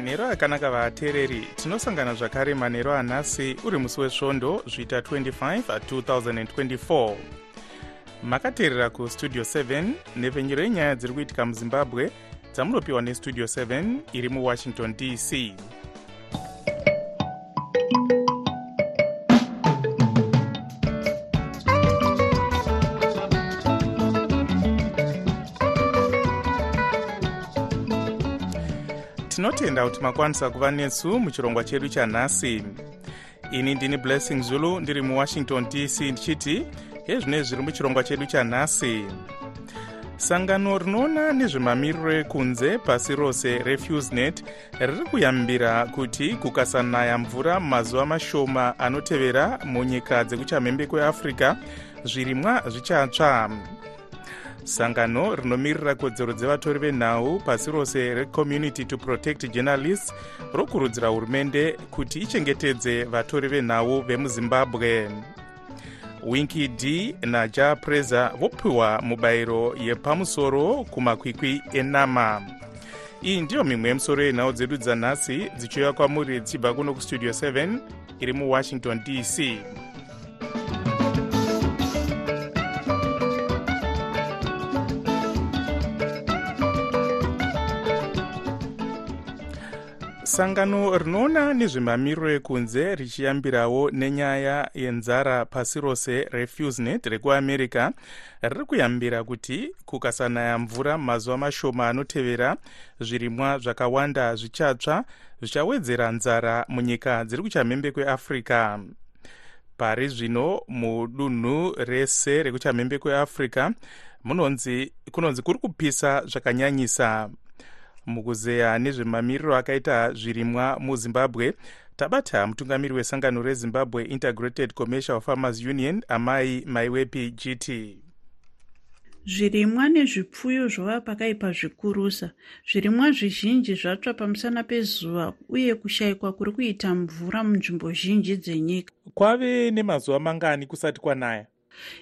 manhero akanaka vateereri tinosangana zvakare manhero anhasi uri musi wesvondo zviita 25 2024 makateerera kustudio 7 nhepfenyuro yenyaya dziri kuitika muzimbabwe dzamunopiwa nestudio 7 iri muwashington dc tinotenda kuti makwanisa kuva nesu muchirongwa chedu chanhasi. Ini ndini blessing zulu ndiri muwashington dc ndichiti hezvino zviri muchirongwa chedu chanhasi. Sangano rinoona nezvemamiriro ekunze pasi rose refusenet riri kuyambira kuti kukasanaya mvura mumazuva mashoma anotevera munyika dzekuchamhembe kweafrica zvirimwa zvichatsva sangano rinomirira kodzero dzevatori venhau pasi rose recommunity to protect journalists rokurudzira hurumende kuti ichengetedze vatori venhau vemuzimbabwe. Winki d naja preza vopiwa mubayiro yepamusoro kumakwikwi enama. Iyi ndiyo mimwe yemusoro yenhau dzedu dzanhasi dzichiuya kwamuri dzichibva kuno kustudio 7 iri muwashington dc sangano rinoona nezvemamiriro ekunze richiyambirawo nenyaya yenzara pasi rose refusenet rekuamerica riri kuyambira kuti kukasanaya mvura mumazuva mashoma anotevera zvirimwa zvakawanda zvichatsva zvichawedzera nzara munyika dziri kuchamhembe kweafrica. Pari zvino mudunhu rese rekuchamhembe kweafrica munonzi kunonzi kuri kupisa zvakanyanyisa mukuzeya nezvemamiriro akaita zvirimwa muzimbabwe. Tabata mutungamiri wesangano rezimbabwe integrated commercial farmers union amai maiwepi gt zvirimwa nezvipfuyo zvova pakaipa zvikurusa zvirimwa zvizhinji zvatsva pamusana pezuva uye kushayikwa kuri kuita mvura munzvimbo zhinji dzenyika. Kwave nemazuva mangani kusati kwanaya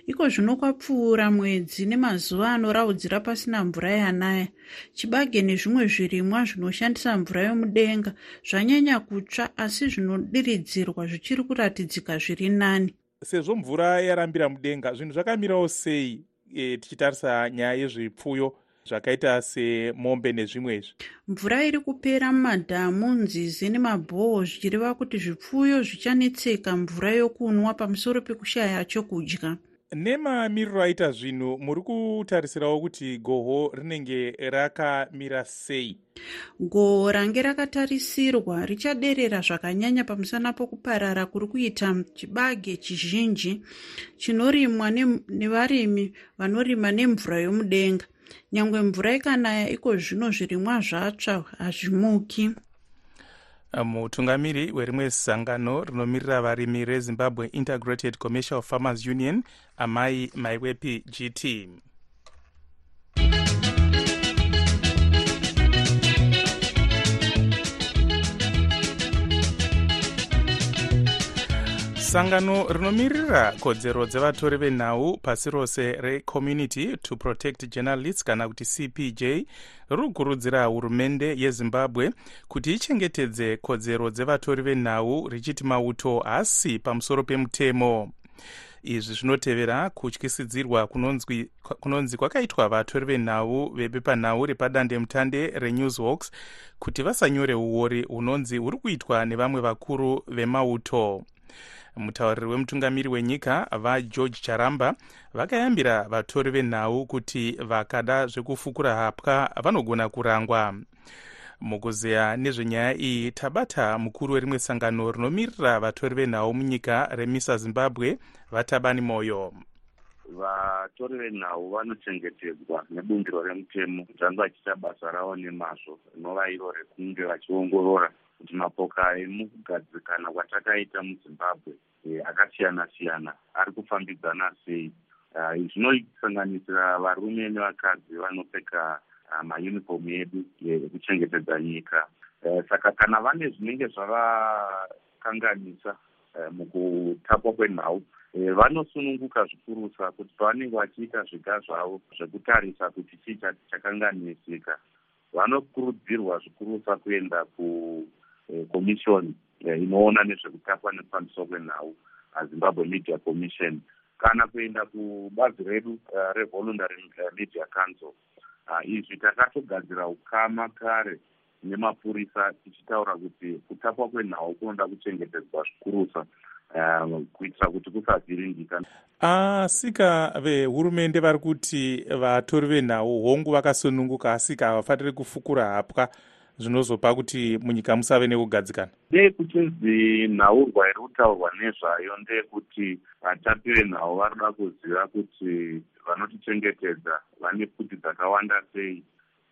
iko zvino kwapfuura mwedzi nemazuva anoraudzira pasina mvura yanaya. Chibage nezvimwe zvirimwa zvinoshandisa mvura yomudenga zvanyanya kutsva asi zvinodiridzirwa zvichiri kuratidzika zviri nani. Sezvo mvura yarambira mudenga zvinhu zvakamirawo sei e, tichitarisa nyaya yezvipfuyo zvakaita semombe nezvimwezvi mvura iri kupera mumadhamu nzizi nemabhoho zvichireva kuti zvipfuyo zvichanetseka. Mvura yokunwa pamusoro pekushaya chokudya. Nemamiriro aita zvinhu muri kutarisirawo kuti goho rinenge rakamira sei? Goho range rakatarisirwa richaderera zvakanyanya pamusana pokuparara. Kuri kuita chibage chizhinji chinorimwa nevarimi vanorima nemvura yomudenga nyange mvura ikanaya iko zvino zvirimwa zvatsva hazvimuki. Mutungamiri werimwe sangano rinomirira varimi rezimbabwe integrated commercial farmers union amai maiwepi gt sangano rinomirira kodzero dzevatori venhau pasi rose recommunity to protect journalists kana kuti cpj riri kukurudzira hurumende yezimbabwe kuti ichengetedze kodzero dzevatori venhau richiti mauto haasi pamusoro pemutemo. Izvi zvinotevera kutyisidzirwa kunonzi kwakaitwa vatori venhau vebepanhau repadandemutande renewsworks kuti vasanyore uori hunonzi huri kuitwa nevamwe vakuru vemauto mutauriri wemutungamiri wenyika vageorge charamba vakayambira vatori venhau kuti vakada zvekufukura hapwa vanogona kurangwa. Mukuzeya nezvenyaya iyi tabata mukuru werimwe sangano rinomirira vatori venhau munyika remisa zimbabwe vatabani moyo. Vatori venhau vanochengetedzwa nebundiro remutemo kuti vange vachiita basa ravo nemazvo rinova iro rekunge vachiongorora kuti mapoka emukugadzikana kwatakaita muzimbabwe akasiyana siyana ari kufambidzana sei zvinosanganisira varume nevakadzi vanopfeka mayunifomu edu ekuchengetedza nyika. Saka kana vane zvinenge zvavakanganisa mukutapwa kwenhau vanosununguka zvikurusa kuti pavanenge vachiita zviga zvavo zvekutarisa kuti chii chakanganisika. Vanokurudzirwa zvikurusa kuenda kukomishoni inoona nezvekutapwa nekufambiswa kwenhau zimbabwe media commission. Kana kuenda kubazi redu uh, revoluntary uh, media council uh, izvi takatogadzira ukama kare nemapurisa tichitaura kuti kutapwa kwenhau kunoda kuchengetedzwa zvikurusa kuitira kuti kusavhiringika. Asika vehurumende vari kuti vatori venhau hongu vakasununguka asika havafaniri kufukura hapwa zvinozopa kuti munyika musave nekugadzikana? Ndeyekuchinzi nhaurwa iri kutaurwa nezvayo ndeyekuti vatapi venhau varida kuziva kuti vanotichengetedza vane pfuti dzakawanda sei.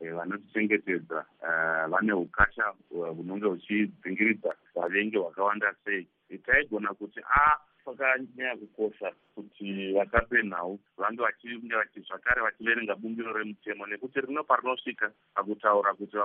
Eh, vanotichengetedza eh, vane ukasha eh, hunonge huchidzingiridza vavengi hwakawanda sei. Taigona kuti a ah, kwakanyanya kukosha kuti vatape nhau vange vachinge vachi zvakare vachiverenga bumbiro remutemo nekuti rino parinosvika pakutaura kuti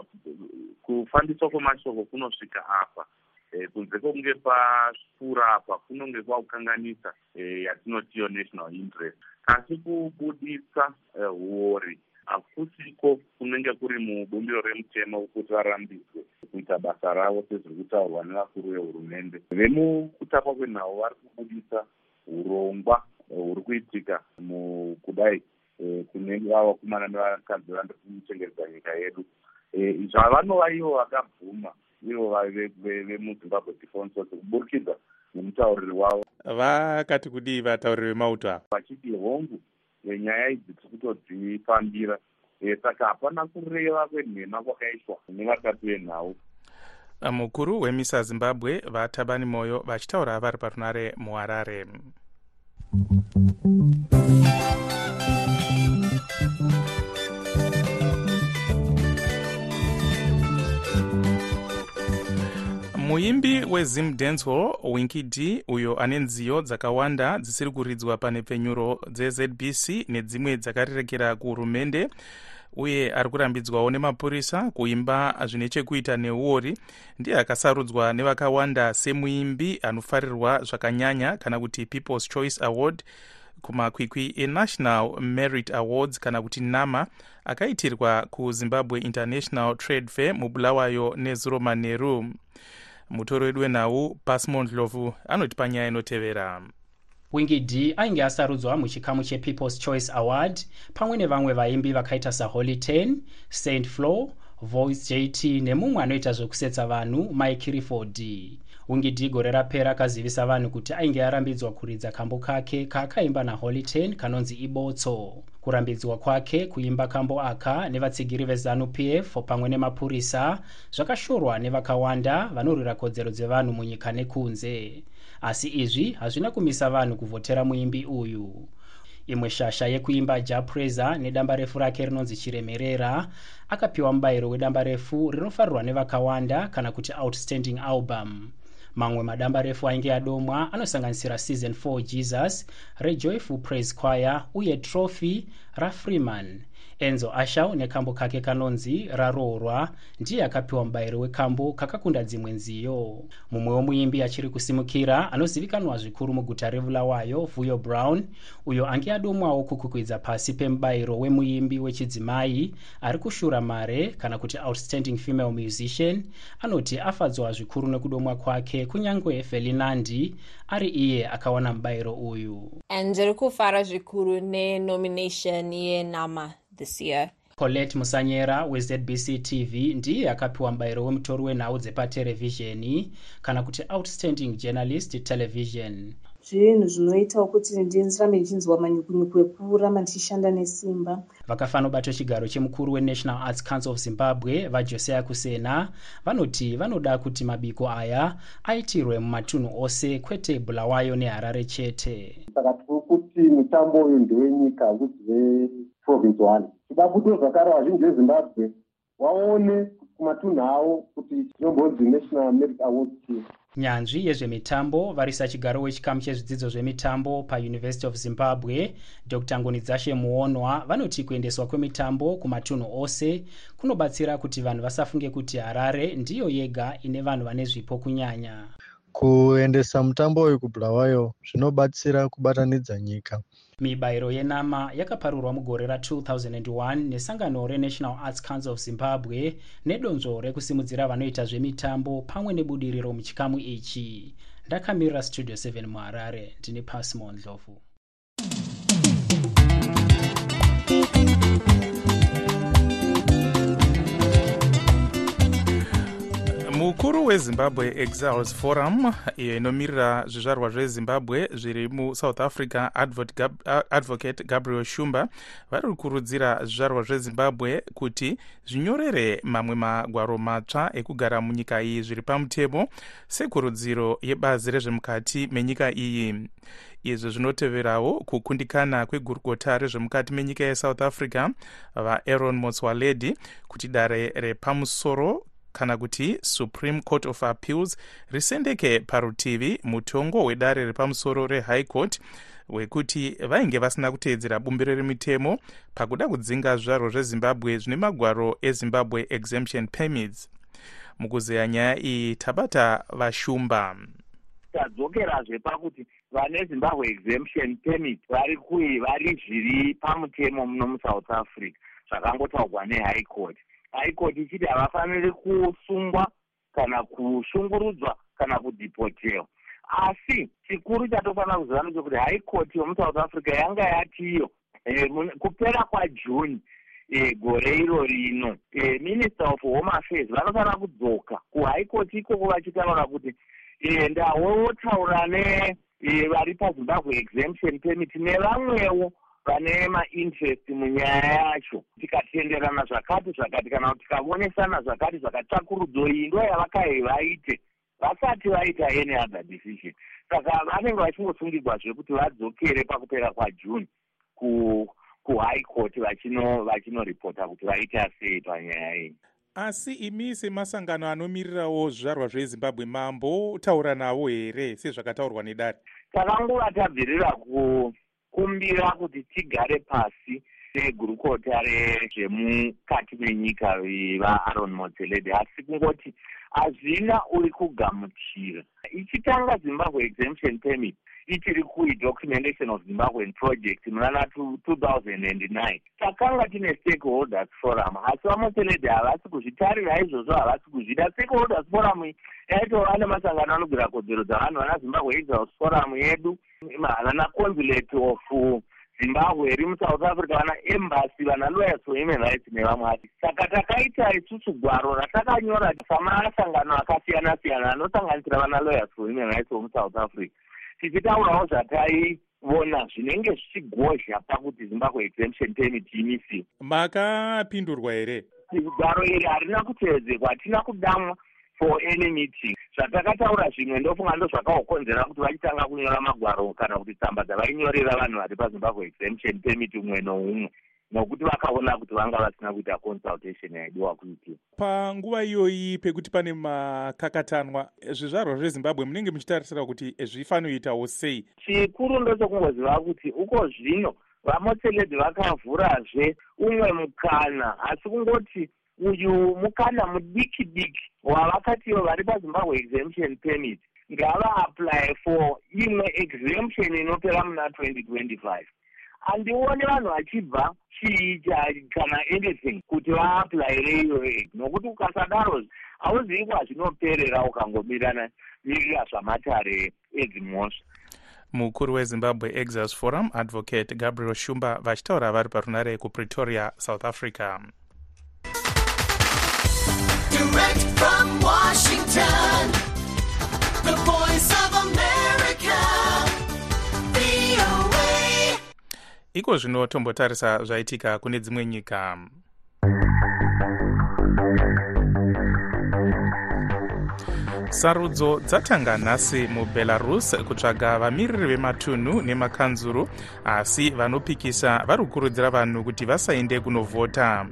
kufambiswa kwemashoko kunosvika apa. E, kunze kwokunge papfuura apa kunonge kwakukanganisa e, yatinotiyo national interest. Asi kubudisa e, huori hakusiko kunenge kuri mubumbiro remutemo kuti varambidzwe kuita basa ravo sezviri kutaurwa nevakuru vehurumende. Vemukutapwa kwenhau vari kubudisa urongwa huri kuitika mukudai e, kune vavakomana nevakadzi vandiri kuchengeredza nyika yedu. E, zvavanova ivo vakabvuma ivo vemuzimbabwe defense force kuburikidza nemutauriri wavo. Vakati kudii vatauriri vemauto ava? Vachiti hongu nyaya idzi tiri kutodzifambira e, saka hapana kureva kwenhema kwakaitwa nevatatu venhau. Mukuru wemisa zimbabwe vatabani moyo vachitaura vari parunare muharare muimbi wezim dancehall winky d uyo ane nziyo dzakawanda dzisiri kuridzwa pane pfenyuro dzezbc nedzimwe dzakarerekera kuhurumende uye ari kurambidzwawo nemapurisa kuimba zvine chekuita neuori ndiye akasarudzwa nevakawanda semuimbi anofarirwa zvakanyanya kana kuti people's choice award kumakwikwi enational merit awards kana kuti nama akaitirwa kuzimbabwe international trade fair mubulawayo nezuro manheru mutori wedu wenhau pasmond lovu anotipa nyaya inotevera. Wingi d ainge asarudzwa muchikamu chepeoples choice award pamwe nevamwe vaimbi vakaita saholy 10 st floor voice jt nemumwe anoita zvekusetsa vanhu mike riford d gore rapera akazivisa vanhu kuti ainge arambidzwa kuridza kambo kake kaakaimba naholy 10 kanonzi ibotso. Kurambidzwa kwake kuimba kambo aka nevatsigiri vezanup f pamwe nemapurisa zvakashorwa nevakawanda vanorwira kodzero dzevanhu munyika nekunze. Asi izvi hazvina kumisa vanhu kuvhotera muimbi uyu. Imwe shasha yekuimba japraiser nedamba refu rake rinonzi chiremerera akapiwa mubayiro wedamba refu rinofarirwa nevakawanda kana kuti outstanding album mamwe madamba refu ainge adomwa anosanganisira season 4 jesus rejoyful praise choir uye trophy rafreeman enzo ashau nekambo kake kanonzi raroorwa ndiye akapiwa mubayiro wekambo kakakunda dzimwe nziyo. Mumwe womuimbi achiri kusimukira anozivikanwa zvikuru muguta revulawayo vuyo brown uyo ange adomwawo kukukwidza pasi pemubayiro wemuimbi wechidzimai ari kushura mare kana kuti outstanding female musician anoti afadzwa zvikuru nekudomwa kwake kunyange felinandi ari iye akawana mubayiro uyu. Ndiri kufara zvikuru nenomination yenama this year. Colette musanyera wezbc tv ndiye akapiwa mubayiro wemutori wenhau dzepaterevhizheni kana kuti outstanding journalist television. Zvinhu zvinoitawo kuti ndirambe ndichinzwa manyukunyuku ekuramba ndichishanda nesimba. Vakafanobato chigaro chemukuru wenational arts council of zimbabwe vajosiah kusena vanoti vanoda kuti mabiko aya aitirwe mumatunhu ose kwete bulawayo neharare chete. Saka tiri kuti mutambo uyu ndewenyika hakuzi province one. Kuti zvakare vazhinji vezimbabwe vaone kumatunhu avo kuti zvinombonzi national merit awards nyanzvi yezvemitambo varisa chigaro wechikamu chezvidzidzo zvemitambo pauniversity of zimbabwe dr. Ngonidzashe muonwa vanoti kuendeswa kwemitambo kumatunhu ose kunobatsira kuti vanhu vasafunge kuti harare ndiyo yega ine vanhu vane zvipo kunyanya. Kuendesa mutambo uyu kubulawayo zvinobatsira kubatanidza nyika mibayiro yenama yakaparurwa mugore ra2001 nesangano renational arts council of zimbabwe nedonzvo rekusimudzira vanoita zvemitambo pamwe nebudiriro muchikamu ichi. Ndakamirira studio 7 muharare ndini pasimo ndlovu mukuru wezimbabwe exiles forum iyo inomirira zvizvarwa zvezimbabwe zviri musouth africa advocate gabriel shumba. Vari kukurudzira zvizvarwa zvezimbabwe kuti zvinyorere mamwe magwaro matsva ekugara munyika iyi zviri pamutemo sekurudziro yebazi rezvemukati menyika iyi. Izvi zvinoteverawo kukundikana kwegurukota rezvemukati menyika yesouth africa vaaaron motswaledi kuti dare repamusoro kana kuti supreme court of appeals risendeke parutivi mutongo wedare repamusoro rehigh court wekuti vainge vasina kuteedzera bumbiro remitemo pakuda kudzinga zvizvarwa zvezimbabwe zvine magwaro ezimbabwe exemption permits. Mukuzeya nyaya iyi tabata vashumba. Tadzokerazve pakuti vane zimbabwe exemption permit vari kui vari zviri pamutemo muno musouth africa zvakangotaurwa nehigh court high court ichiti havafaniri kusungwa kana kushungurudzwa kana kudhipotewa. Asi chikuru chatofanira kuziva ndechekuti high court yomusouth africa yanga yatiyo e, kupera kwajuni e, gore iro rino e, minister of home affairs vanofanira kudzoka court ikoko vachitaura kuti e, ndawotaura nevari e, pazimbabwe exemption permit nevamwewo vane mainterest munyaya yacho. Tikatenderana zvakati zvakati kana kuti tikaonesana zvakati zvakati tsvakurudzo iyi ndo yavakai vaite. Vasati vaita any other decision. Saka vanenge vachingosungirwazve kuti vadzokere pakupera kwajune kuhigh court vachinoripota kuti vaita sei panyaya iyi. Asi imi semasangano anomirirawo zvizvarwa zvezimbabwe mambotaura navo here? Sezvakataurwa nedare. Takangova tabvirira ku kumbira kuti tigare pasi negurukota rezvemukati menyika vaaron motseledi asi kungoti hazvina uri kugamuchira. Ichitanga zimbabwe exemption permit ichiri kuidocumentation of zimbabwen project munana 2009 takanga tine stakeholders forum asi vamotseledi havasi kuzvitarira izvozvo havasi kuzvida. Stakeholders forum yaitova nemasangano anogwira kodzero dzavanhu vana zimbabwe exiles forum yedu. Vana consulate of zimbabwe iri musouth africa vana embassy vana lawyers for human rights nevamwe ati saka takaita isusu gwaro ratakanyora samasangano akasiyana siyana anosanganisira vana lawyers for human rights vomusouth africa tichitaurawo zvataiona zvinenge zvichigozha pakuti zimbabwe exemption permit imisiwe makapindurwa here gwaro iri harina kuteedzekwa hatina kudamwa for any meeting. Zvatakataura zvimwe ndofunga ndo zvakaokonzera kuti vachitanga kunyora magwaro kana kuti tsamba dzavainyorera vanhu vari pazimbabwe exemption permit umwe noumwe nokuti vakaona kuti vanga vasina kuita consultation yaidiwa kuitiwa panguva iyoyi pekuti pane makakatanwa zvizvarwa zvezimbabwe munenge muchitarisira kuti zvifanoitawo sei? Chikuru ndochokungoziva kuti uko zvino vamotseledi vakavhurazve umwe mukana. Asi kungoti uyu mukana mudiki diki wavakatiwo vari pazimbabwe exemption permit ngavaapply for imwe exemption inopera muna 2025 handioni vanhu vachibva chiita kana anything kuti vaaplayire iyoyo nokuti ukasadaro hauzivi kwazvinoperera ukangomirana mirira zvamatare edzimhosva mukuru wezimbabwe exiles forum advocate gabriel shumba vachitaura vari parunare kupretoria south africa. Direct from Washington, iko zvino tombotarisa zvaitika kune dzimwe nyika sarudzo dzatanga nhasi mubelarus kutsvaga vamiriri vematunhu nemakanzuru asi vanopikisa vari kukurudzira vanhu kuti vasaende kunovhota.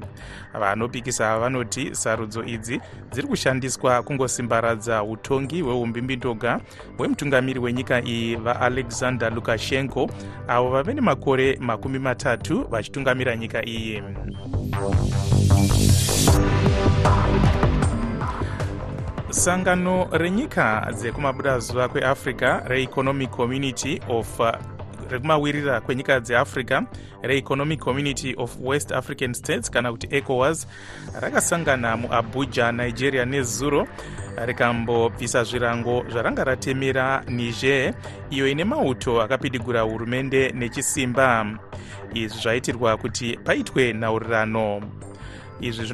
Vanopikisa vanoti sarudzo idzi dziri kushandiswa kungosimbaradza utongi hweumbimbidoga hwemutungamiri wenyika iyi vaalexander lukashenko avo vave nemakore makumi matatu vachitungamira nyika iyi sangano renyika dzekumabudazuva kweafrica reeconomic community of uh, rekumawirira kwenyika dzeafrica reeconomic community of west african states kana kuti ecowas rakasangana muabuja nigeria nezuro rikambobvisa zvirango zvaranga ratemera niger iyo ine mauto akapidigura hurumende nechisimba. Izvi zvaitirwa kuti paitwe nhaurirano izvi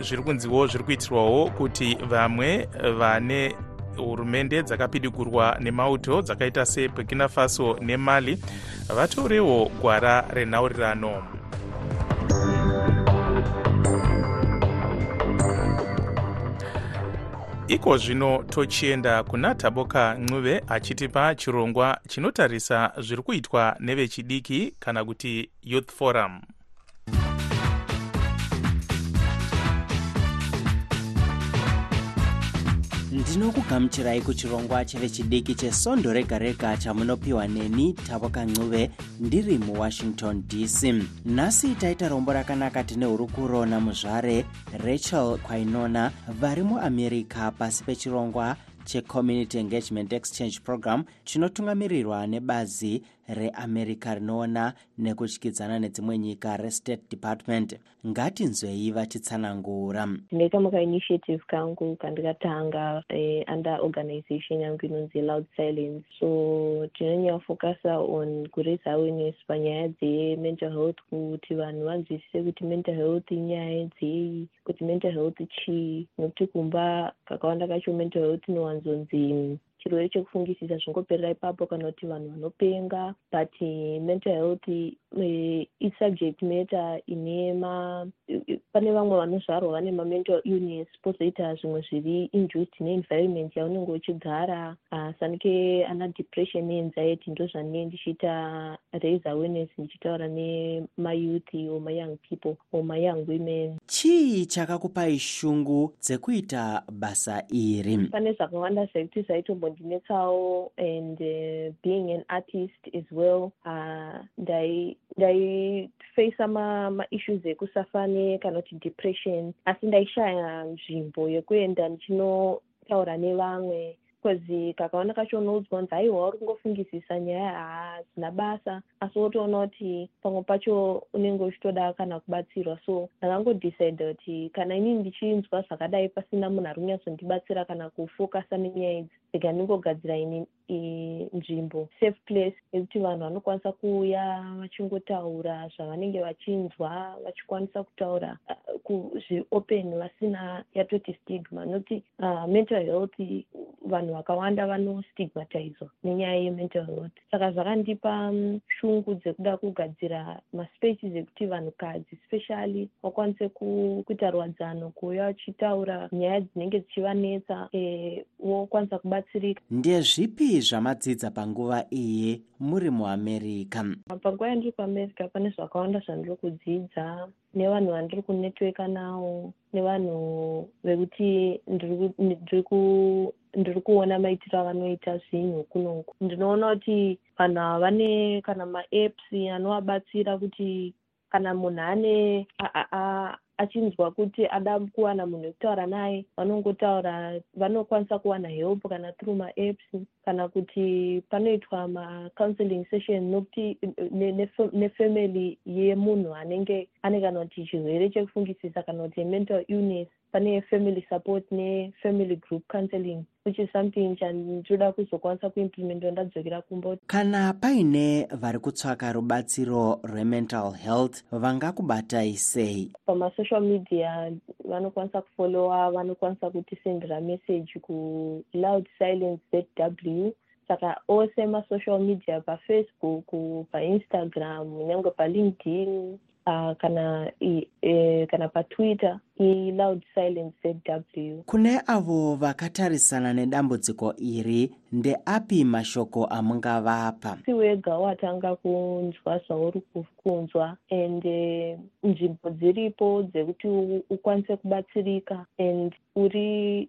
zviri kunziwo zviri kuitirwawo kuti vamwe vane hurumende dzakapidigurwa nemauto dzakaita seburkina faso nemali vatorewo gwara renhaurirano. Iko zvino tochienda kuna taboka ncube achitipa chirongwa chinotarisa zviri kuitwa nevechidiki kana kuti youth forum ndinokugamuchirai kuchirongwa chevechidiki chesondo rega rega chamunopiwa neni taboka ncube ndiri muwashington dc nhasi taita rombo rakanaka tine hurukuro namuzvare rachel kwainona vari muamerica pasi pechirongwa checommunity engagement exchange program chinotungamirirwa nebazi reamerica rinoona nekutyidzana nedzimwe nyika restate department. Ngatinzwei vachitsanangura. Ndine kamwe kainitiative kangu kandikatanga eh, under organization yangu inonzi loud silence. So tinonyafokasa on kuraise awareness panyaya dzemental health kuti vanhu vanzwisise kuti mental health inyaya dzei kuti mental health chii nokuti kumba kakawanda kacho mental health inowanzonzi chirwere chekufungisisa zvingoperera ipapo kana kuti vanhu vanopenga. But uh, mental health uh, isubject matter ine ma pane vamwe vanozvarwa vane mamental illness pozoita zvimwe zviri induced neenvironment yaunenge uchigara. Uh, sanike ana depression neanxiety ndo zvanee ndichiita raise awareness ndichitaura nemayouth or mayoung people or mayoung women. Chii chakakupai shungu dzekuita basa iri? Pane zvakawanda zvekuti zvaitombo ndinetsawo and uh, being an artist as well ndaifeisa uh, maissues ekusafane kana kuti depression. Asi ndaishaya nzvimbo yekuenda ndichinotaura nevamwe bcause kakaona kacho unoudzwa kunzi aiwa uri kungofungisisa nyaya haadzina basa asi wotoona kuti pamwe pacho unenge uchitoda kana kubatsirwa. So ndakangodecide kuti kana inini ndichinzwa zvakadai pasina munhu ari kunyatsondibatsira kana kufokasa nenyaya idzi rega ndingogadzira ini nzvimbo safe place yekuti vanhu vanokwanisa kuuya vachingotaura zvavanenge vachinzwa vachikwanisa kutaura kuzviopen vasina yatoti stigma. Nokuti uh, mental health vanhu vakawanda vanostigmatizwa nenyaya yemental health. Saka zvakandipa um, shungu dzekuda kugadzira maspaces ekuti vanhukadzi specially vakwanise kuita rwadzano kuuya vachitaura. Nyaya dzinenge dzichivanetsa e, vokwanisa kubatsirika. Ndezvipi zvamadzidza panguva iyi muri muamerica panguva yandiri kuamerica pane zvakawanda zvandiri kudzidza. Nevanhu vandiri kunetweka navo nevanhu vekuti ndiri kuona maitiro avanoita zvinhu kunoku ndinoona kuti vanhu ava vane kana maapps anovabatsira kuti kana munhu ane achinzwa kuti ada kuwana munhu wekutaura naye vanongotaura vanokwanisa kuwana help kana through maapps kana kuti panoitwa macounseling session nokuti nefamily yemunhu anenge ane kana kuti chirwere chekufungisisa kana kuti mental illness pane family support nefamily group counseling which is something chandoda kuzokwanisa kuimplimenta ndadzokera kumba kana paine vari kutsvaka rubatsiro rwemental health vangakubatai sei pamasocial media vanokwanisa kufollowa vanokwanisa kutisendera message kuloud silence zw saka ose masocial media pafacebook painstagram nyange palinkedin uh, kana i, e, kana patwitter iloud silence zw kune avo vakatarisana nedambudziko iri ndeapi mashoko amungavapa? Si wega watanga kunzwa zvauri kunzwa and nzvimbo dziripo dzekuti ukwanise kubatsirika and uri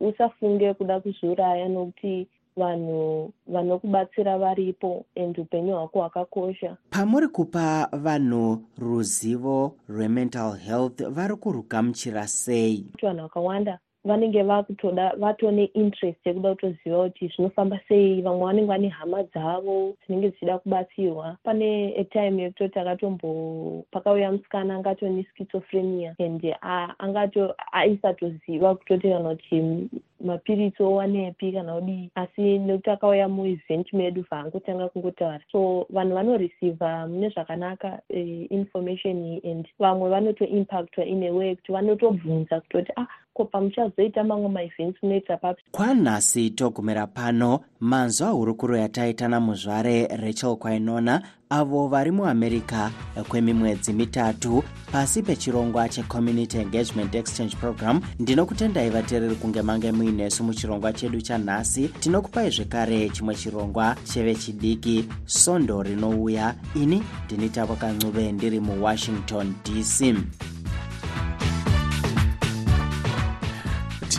usafunge kuda kuzviuraya nokuti vanhu vanokubatsira varipo and upenyu hwako hwakakosha. Pamuri kupa vanhu ruzivo rwemental health vari kurugamuchira sei? Vanhu vakawanda vanenge vakutoda vatone interest yekuda kutoziva kuti zvinofamba sei. Vamwe vanenge vane hama dzavo dzinenge dzichida kubatsirwa. Pane etime yekutoti akatombo pakauya musikana angatone schizophrenia and angato aisatoziva kutoti kana kuti mapiritsi owanepi kana kudii asi nekuti akauya muevent medu vaangotanga kungotaura. So vanhu vanoreceiva mune zvakanaka uh, information and vamwe vanotoimpactwa in a way kuti vanotobvunza kutoti ah ko pamuchazoita mamwe maevents munoita papi kwanhasi togumira pano manzwa hurukuro yataita namuzvare rachel kwainona avo vari muamerica kwemimwedzi mitatu. Pasi pechirongwa checommunity engagement exchange program ndinokutendai vateereri kunge mange muinesu muchirongwa chedu chanhasi. Tinokupai zvekare chimwe chirongwa chevechidiki sondo rinouya. Ini ndini tavo kancuve ndiri muwashington dc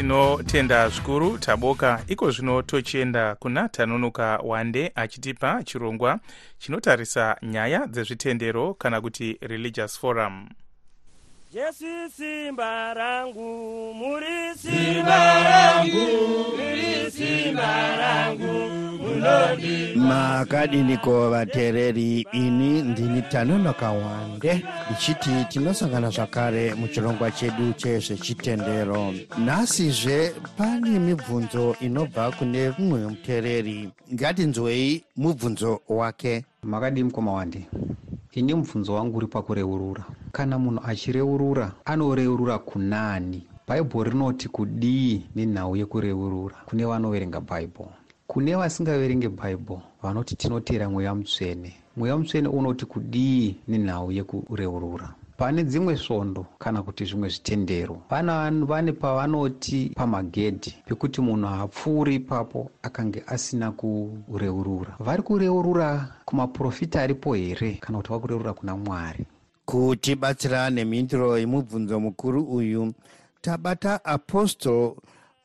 tinotenda zvikuru taboka iko zvino tochienda kuna tanonoka wande achitipa chirongwa chinotarisa nyaya dzezvitendero kana kuti religious forum jesu simba rangu muri simba rangu muri simba rangu makadiniko vateereri ini ndini tanonoka wande ndichiti tinosangana zvakare muchirongwa chedu chezvechitendero nhasizve pane mibvunzo inobva kune mumwe muteereri. Ngatinzwei mubvunzo wake. Makadii mukoma wande ini mubvunzo wangu uri pakureurura. Kana munhu achireurura anoreurura kunani? Bhaibheri rinoti kudii nenhau yekureurura kune vanoverenga bhaibheri kune vasingaverenge bhaibheri vanoti tinotera mweya mutsvene. Mweya mutsvene unoti kudii nenhau yekureurura pane dzimwe svondo kana kuti zvimwe zvitendero. Vane pavanoti pamagedhi pekuti munhu haapfuuri ipapo akange asina kureurura. Vari kureurura kumaprofita aripo here kana kuti vari kureurura kuna mwari? Kutibatsira nemhinduro yemubvunzo mukuru uyu tabata apostle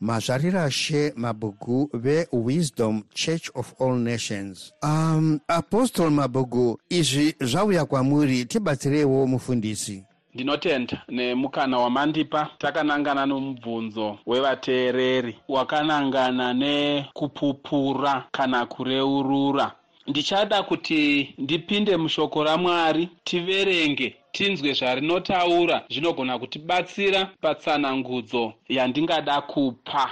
mazvarirashe mabhuku vewisdom church of all nations. Um, apostol mabhuku izvi zvauya kwamuri tibatsireiwo mufundisi. Ndinotenda nemukana wamandipa takanangana nomubvunzo wevateereri wakanangana nekupupura kana kureurura. Ndichada kuti ndipinde mushoko ramwari tiverenge tinzwe zvarinotaura zvinogona kutibatsira patsanangudzo yandingada kupa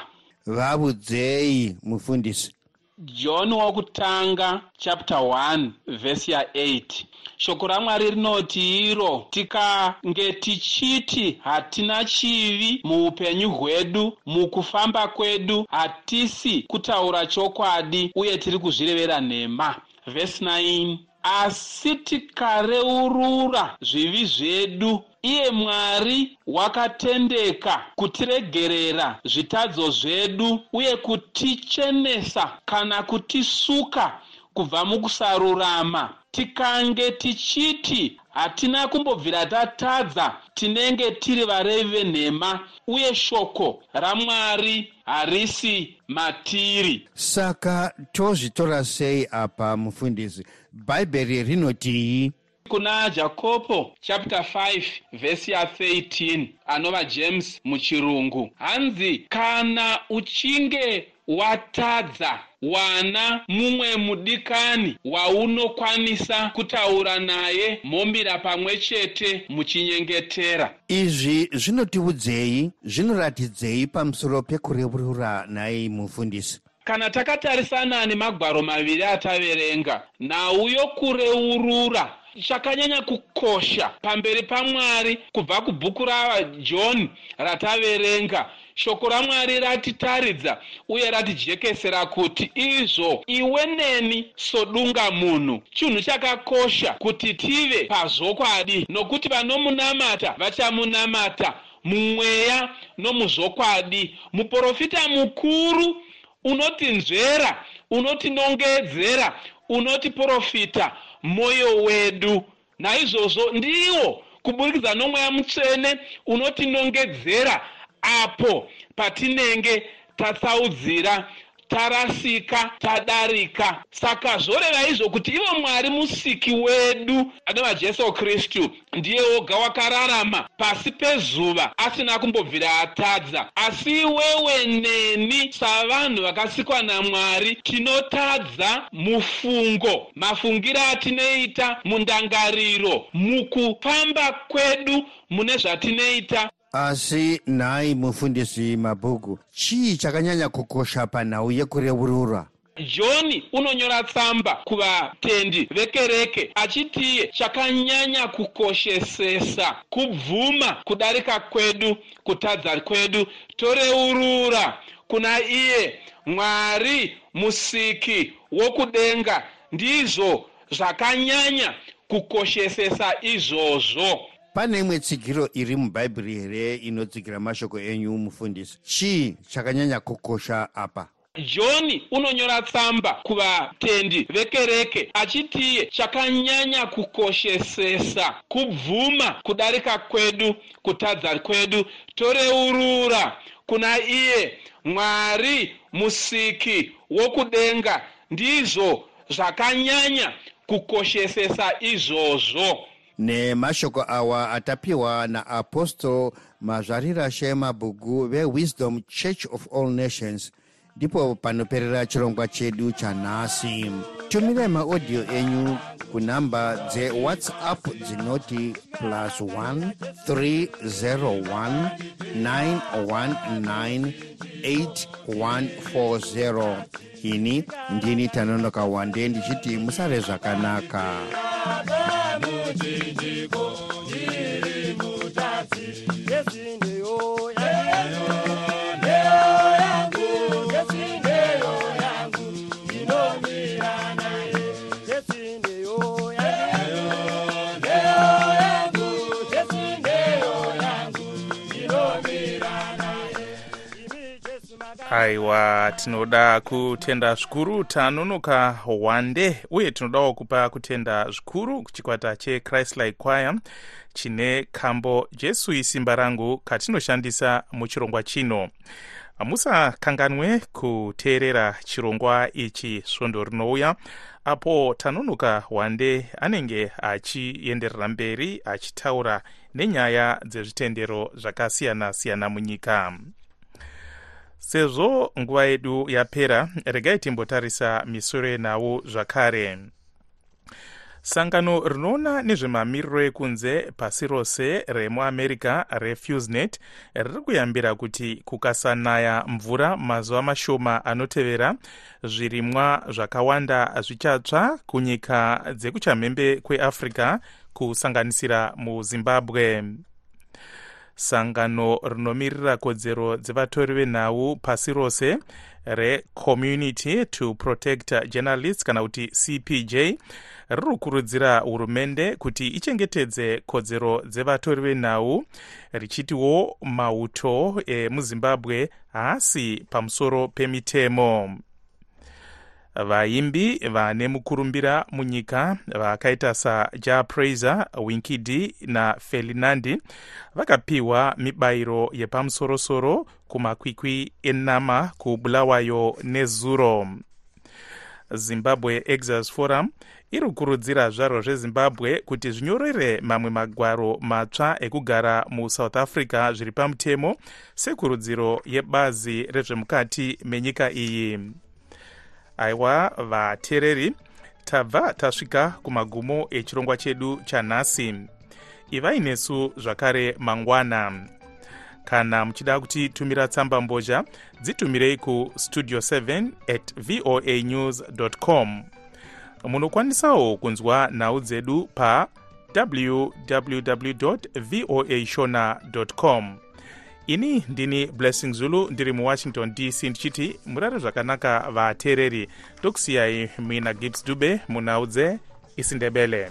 vabudzei mufundisi. John wokutanga chapter 1 vhesi ya8 shoko ramwari rinoti iro tikange tichiti hatina chivi muupenyu hwedu mukufamba kwedu hatisi kutaura chokwadi uye tiri kuzvirevera nhema. Vhesi 9 asi tikareurura zvivi zvedu iye mwari wakatendeka kutiregerera zvitadzo zvedu uye kutichenesa kana kutisuka kubva mukusarurama tikange tichiti hatina kumbobvira tatadza tinenge tiri varevi venhema uye shoko ramwari harisi matiri. Saka tozvitora sei apa mufundisi? Bhaibheri rinotii kuna jakobo chapter 5 vhesi ya13 anova james muchirungu. Hanzi kana uchinge watadza wana mumwe mudikani waunokwanisa kutaura naye mhombira pamwe chete muchinyengetera. Izvi zvinotiudzei zvinoratidzei pamusoro pekureurura nai mufundisi. Kana takatarisana nemagwaro maviri ataverenga nhau yokureurura chakanyanya kukosha pamberi pamwari kubva kubhuku rajohn rataverenga. Shoko ramwari ratitaridza uye ratijekesera kuti izvo iwe neni sodunga munhu. Chinhu chakakosha kuti tive pazvokwadi nokuti vanomunamata vachamunamata. Mumweya nomuzvokwadi muprofita mukuru unotinzvera unotinongedzera unotiprofita mwoyo wedu. Naizvozvo ndiwo kuburikidza nomweya mutsvene unotinongedzera apo patinenge tatsaudzira tarasika tadarika saka zvoreva izvo kuti ivo mwari musiki wedu anova jesu kristu ndiye woga wakararama pasi pezuva asina kumbobvira atadza. Asi iwewe neni savanhu vakasikwa namwari tinotadza mufungo. Mafungiro atinoita mundangariro mukufamba kwedu mune zvatinoita asi nhai mufundisi mabhuku chii chakanyanya kukosha panhau yekureurura johni unonyora tsamba kuvatendi vekereke achitiye chakanyanya kukoshesesa kubvuma kudarika kwedu kutadza kwedu toreurura. Kuna iye mwari musiki wokudenga ndizvo zvakanyanya kukoshesesa izvozvo pane imwe tsigiro iri mubhaibheri here inotsikira mashoko enyu mufundisi? Chii chakanyanya kukosha apa? Johni unonyora tsamba kuvatendi vekereke achitiye chakanyanya kukoshesesa kubvuma kudarika kwedu kutadza kwedu. Toreurura kuna iye mwari musiki wokudenga. Ndizvo zvakanyanya kukoshesesa izvozvo nemashoko awa atapiwa naapostle mazvarira shemabhugu vewisdom church of all nations ndipo panoperera chirongwa chedu chanhasi tumirai maodhiyo enyu kunhamba dzewhatsapp dzinoti plus 1 301 919 8140 ini ndini tanonoka wande ndichiti musare zvakanaka aiwa tinoda kutenda zvikuru tanonoka wande uye tinodawo kupa kutenda zvikuru kuchikwata chechristlik choir chine kambo jesu isimba rangu katinoshandisa muchirongwa chino. Musakanganwe kuteerera chirongwa ichi svondo rinouya apo tanonoka wande anenge achienderera mberi achitaura nenyaya dzezvitendero zvakasiyana-siyana munyika sezvo nguva yedu yapera regai timbotarisa misoro yenhau zvakare. Sangano rinoona nezvemamiriro ekunze pasi rose remuamerica refusnet riri kuyambira kuti kukasanaya mvura mazuva mashoma anotevera zvirimwa zvakawanda zvichatsva kunyika dzekuchamhembe kweafrica kusanganisira muzimbabwe sangano rinomirira kodzero dzevatori venhau pasi rose recommunity to protect journalists kana kuti cpj riri kukurudzira hurumende kuti ichengetedze kodzero dzevatori venhau richitiwo mauto emuzimbabwe haasi pamusoro pemitemo vaimbi vane mukurumbira munyika vakaita saja praiser winkidi nafelinandi vakapiwa mibayiro yepamusorosoro kumakwikwi enama kubulawayo nezuro. Zimbabwe exas forum iri kukurudzira zvaro zvezimbabwe kuti zvinyorere mamwe magwaro matsva ekugara musouth africa zviri pamutemo sekurudziro yebazi rezvemukati menyika iyi aiwa vateereri tabva tasvika kumagumo echirongwa chedu chanhasi. Ivai nesu zvakare mangwana. Kana muchida kutitumira tsamba mbozha dzitumirei kustudio 7 at voa news com. Munokwanisawo kunzwa nhau dzedu pa www voa shona com ini ndini blessing zulu ndiri muwashington dc ndichiti murare zvakanaka vateereri. Tokusiyai mina gibbs dube munhau dzeisindebele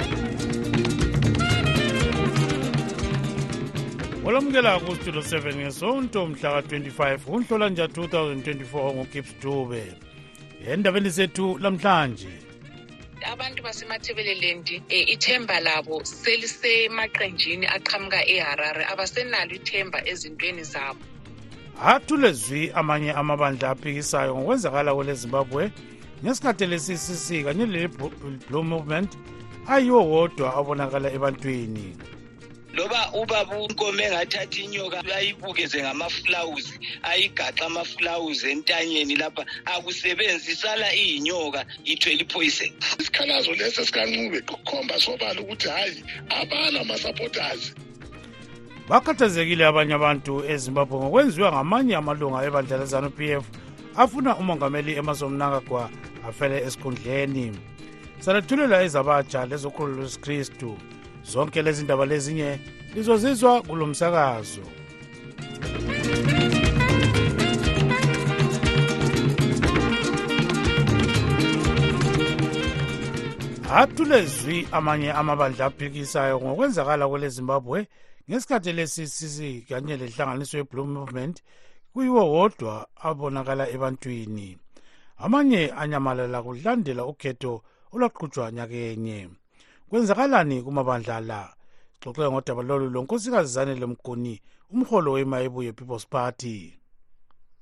olamukela kustudio 7 ngesonto mhla ka-25 kunhlolanja 2024 ngugibbs dube. Endabeni zethu lamhlanje abantu basemathebeleland um ithemba labo selisemaqenjini aqhamuka eharare abasenalo ithemba ezintweni zabo. Athulezwi amanye amabandla aphikisayo ngokwenzakala kwele zimbabwe ngesikhathi le-ccc kanye lele-blue movement ayiwo wodwa abonakala ebantwini loba ubaba unkomo engathatha inyoka ayibukeze ngamafulawuzi ayigaxa amafulawuzi entanyeni lapha. Akusebenzi isala iyinyoka ithwele iphoyiseni isikhalazo lesi sikancube kukhomba sobala ukuthi hhayi abanama-supporters bakhathazekile abanye abantu ezimbabwe ngokwenziwa ngamanye amalunga ebandla lezanup f afuna umongameli emerson mnangagwa afele esikhundleni. Salethulela ezabatsha lezokhulu lwesikristu zonke lezi ndaba lezinye lizozizwa kulo msakazo. Athulezwi amanye amabandla aphikisayo ngokwenzakala kwele zimbabwe ngesikhathi lesi kanye lehlanganiso ye-blue movement kuyiwo wodwa abonakala ebantwini. Amanye anyamalala kulandela ukhetho olwaqhutshwa nyakenye kwenzakalani kumabandla la xoxeka ngodaba lolu lo nkosikazi zanele mguni umholo wemayebuye people's party.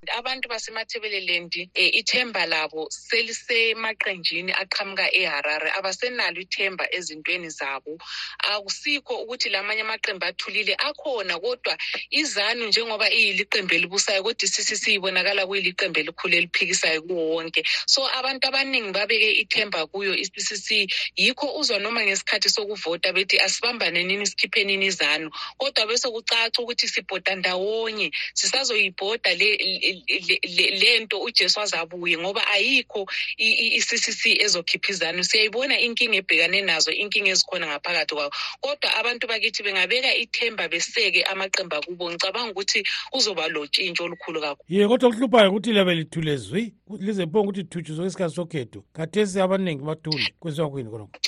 Abantu basemathebeleland um ithemba labo selisemaqenjini aqhamuka eharare abasenalo ithemba ezintweni zabo. Akusikho ukuthi lamanye amaqembu athulile akhona kodwa izanu njengoba iyiliqembu elibusayo kodwa icc ibonakala kuyiliqembu elikhulu eliphikisayo kuwo wonke. So abantu abaningi babeke ithemba kuyo i-ccc yikho uzwa noma ngesikhathi sokuvota bethi asibambanenini sikhiphenini izanu. Kodwa bese kucaca ukuthi sibhoda ndawonye sisazoyibhoda le lento ujesu azabuye ngoba ayikho i-ccc ezokhipha izanu siyayibona inkinga ebhekane nazo inkinga ezikhona ngaphakathi kwawo. Kodwa abantu bakithi bengabeka ithemba beseke amaqembu akubo. Ngicabanga ukuthi kuzoba lotshintsho olukhulu kakhulu. Ye kodwa kuhluphayo ukuthi labe lithule zwi lize bonga ukuthi thutshuzwe isikhathi sokhetho. Kathesi abaningi bathule kwenziwa kwini khonokho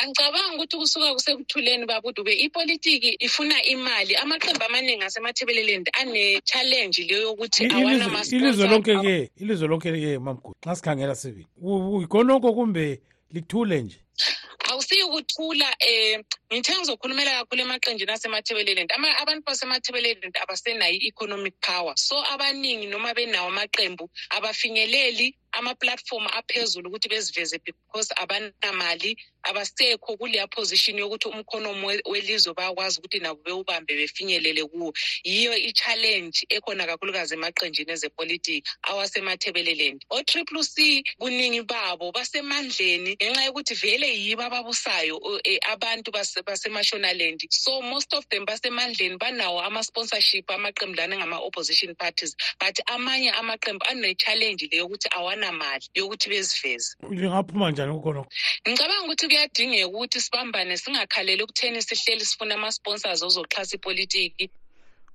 angicabanga ukuthi kusuka kusekuthuleni babudube ipolitiki ifuna imali. Amaqembu amaningi asemathebeleland ane-challenge leyo yokuthi ilizwe lonke ke ilizwe lonke ke mamgudi nxa sikhangela sibili. Ikhonokho kumbe lithule nje awusiyikuthula um ngithe ngizokhulumela kakhulu emaqenjini asemathebeleland abantu basemathebeleland abasenayo i-economic power. So abaningi noma benawo amaqembu abafinyeleli ama-platform aphezulu ukuthi beziveze because abanamali abasekho kuleya position yokuthi umkhonomo welizwe bayakwazi ukuthi nabo bewubambe befinyelele kuwo. Yiyo i-challenge ekhona kakhulukazi emaqenjini ezepolitiki awasemathebeleland o-triple c buningi babo basemandleni ngenxa yokuthi vele yibo ababusayo e, abantu basemashonaland. So most of them basemandleni banawo ama-sponsorship amaqembu lana ngama-opposition parties. But amanye amaqembu ane-challenge leyo ukuthi awanamali yokuthi beziveze. Lingaphuma njani kukhonokho ngicabanga ukuthi kuyadingeka ukuthi sibambane singakhaleli ekutheni sihleli sifuna ama-sponsors ozoxhasa ipolitiki.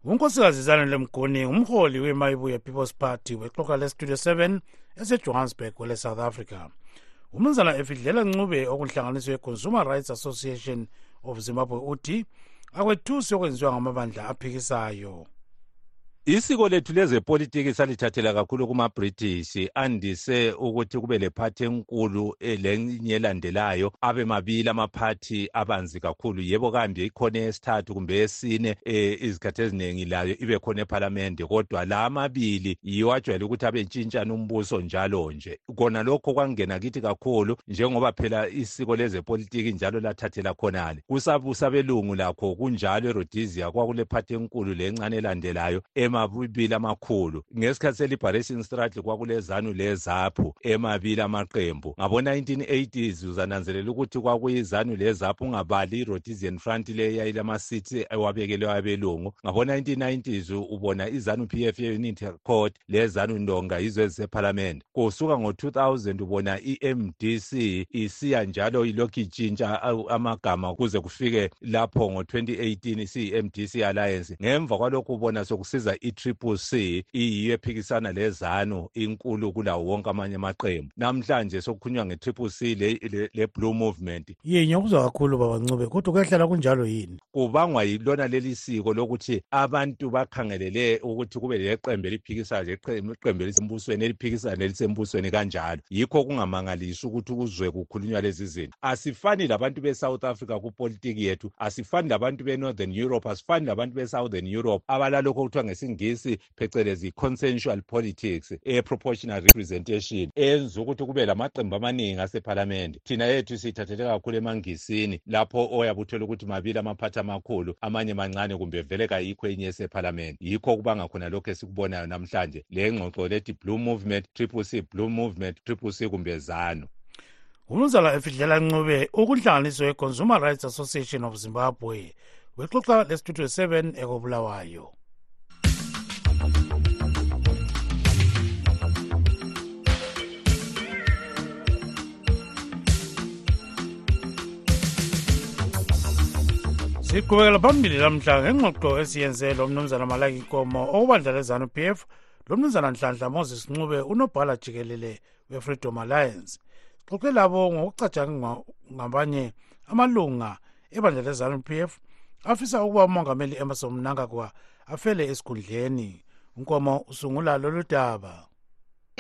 Unkosikazi zanele mguni umholi wemayibuye people's party wexoxa lestudio 7 esejohannesburg kwele south africa umnumzana efidlela ncube okunhlanganiso ye-consumer rights association of zimbabwe uthi akwethusi okwenziwa ngamabandla aphikisayo isiko lethu lezepolitiki salithathela kakhulu kuma-british. Andise ukuthi kube lephathi enkulu eh, lenye elandelayo. Abe mabili amaphathi abanzi kakhulu. Yebo kambe ikhona esithathu kumbe esine um izikhathi eziningi layo ibe khona ephalamende. Kodwa la amabili yiwo ajwayele ukuthi abe ntshintshana umbuso njalo nje. Kona lokho kwangena kithi kakhulu njengoba phela isiko lezepolitiki njalo lathathela khonale. Kusabusa belungu lakho kunjalo erhodesia kwakulephathi enkulu lencane elandelayo. Emabili amakhulu. Ngesikhathi se-liberation struggle kwakulezanu lezaphu emabili amaqembu. Ngabo-1980s uzananzelela ukuthi kwakuyizanu lezaphu ungabali i-rhodesian front le eyayilama-seats ewabekelwe abelungu. Ngabo-1990s ubona izanu p f ye-unity court lezanu ndonga yizo ezisephalamende kusuka ngo-2000 ubona i-mdc isiya njalo ilokhu itshintsha amagama kuze kufike lapho ngo-2018 isiyi-mdc alliance. Ngemva kwalokhu ubona sokusiza i-triple c iyiyo ephikisana lezanu inkulu kulawo wonke amanye amaqembu. Namhlanje sokukhulunywa nge-triple c le-blue le, le movement. Ye ngiyakuzwa kakhulu babancube kodwa kuyahlala kunjalo yini? Kubangwa yilona leli siko lokuthi abantu bakhangelele ukuthi kube leqembe eliphikisayo iqembe elisembusweni eliphikisana nelisembusweni kanjalo. Yikho kungamangalisi ukuthi kuzwe kukhulunywa lezi zinto. Asifani labantu be-south africa kupolitiki yethu asifani labantu be-northern europe asifani labantu be-southern europe abalalokho okuthiwa ngesingisi phecelezi consensual politics e-proportional representation enza ukuthi kube lamaqembu amaningi asephalamende. Thina yethu siyithathele kakhulu emangisini lapho oyabe uthole ukuthi mabili amaphathi amakhulu amanye mancane kumbe vele kayikho enye esephalamende. Yikho kubanga khona lokhu esikubonayo namhlanje. Le ngxoxo lethi blue movement triple c blue movement triple c kumbe zanu. Umnumzana efidlela ncube ukunhlanganiso ye-consumer rights association of zimbabwe wexoxa lesitudio 7 ekobulawayo siqhubekela phambili lamhla ngengxoxo esiyenze lo mnumzana malaki nkomo. Okubandla lezanu p f lo mnumzana nhlanhla moses ncube unobhala jikelele we-freedom alliance. Sixoxe labo ngokucatshanga ngabanye amalunga ebandla lezanu p f afisa ukuba umongameli emerson mnangagwa afele esikhundleni. Unkomo usungula lolu daba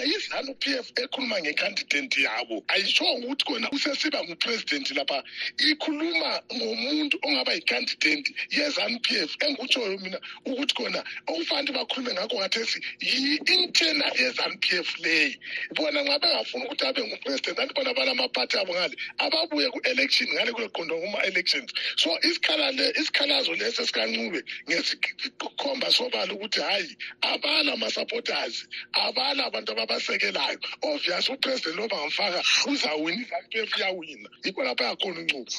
izanu p f ekhuluma ngekhandidenti yabo. Ayitshongo ukuthi kona usesiba ngupresidenti lapha. Ikhuluma ngomuntu ongaba yikhandidenti yezanu p f engikutshoyo mina ukuthi kona okufanele bakhulume ngakho ngathesi yi-internal yezanu p f leyi. Bona nxa bengafuni ukuthi abe ngupresidenti anti bona balamaphathi abo ngale ababuye ku-election ngale kuleqondwa kuma-elections so isikhalazo lesi esikancube ngesikhomba sobala ukuthi hhayi abala ama-supporters abala abantu abasekelayo. Obvious upresident loba ngamfaka uzawina f iyawina yikho lapho yakhona uncubo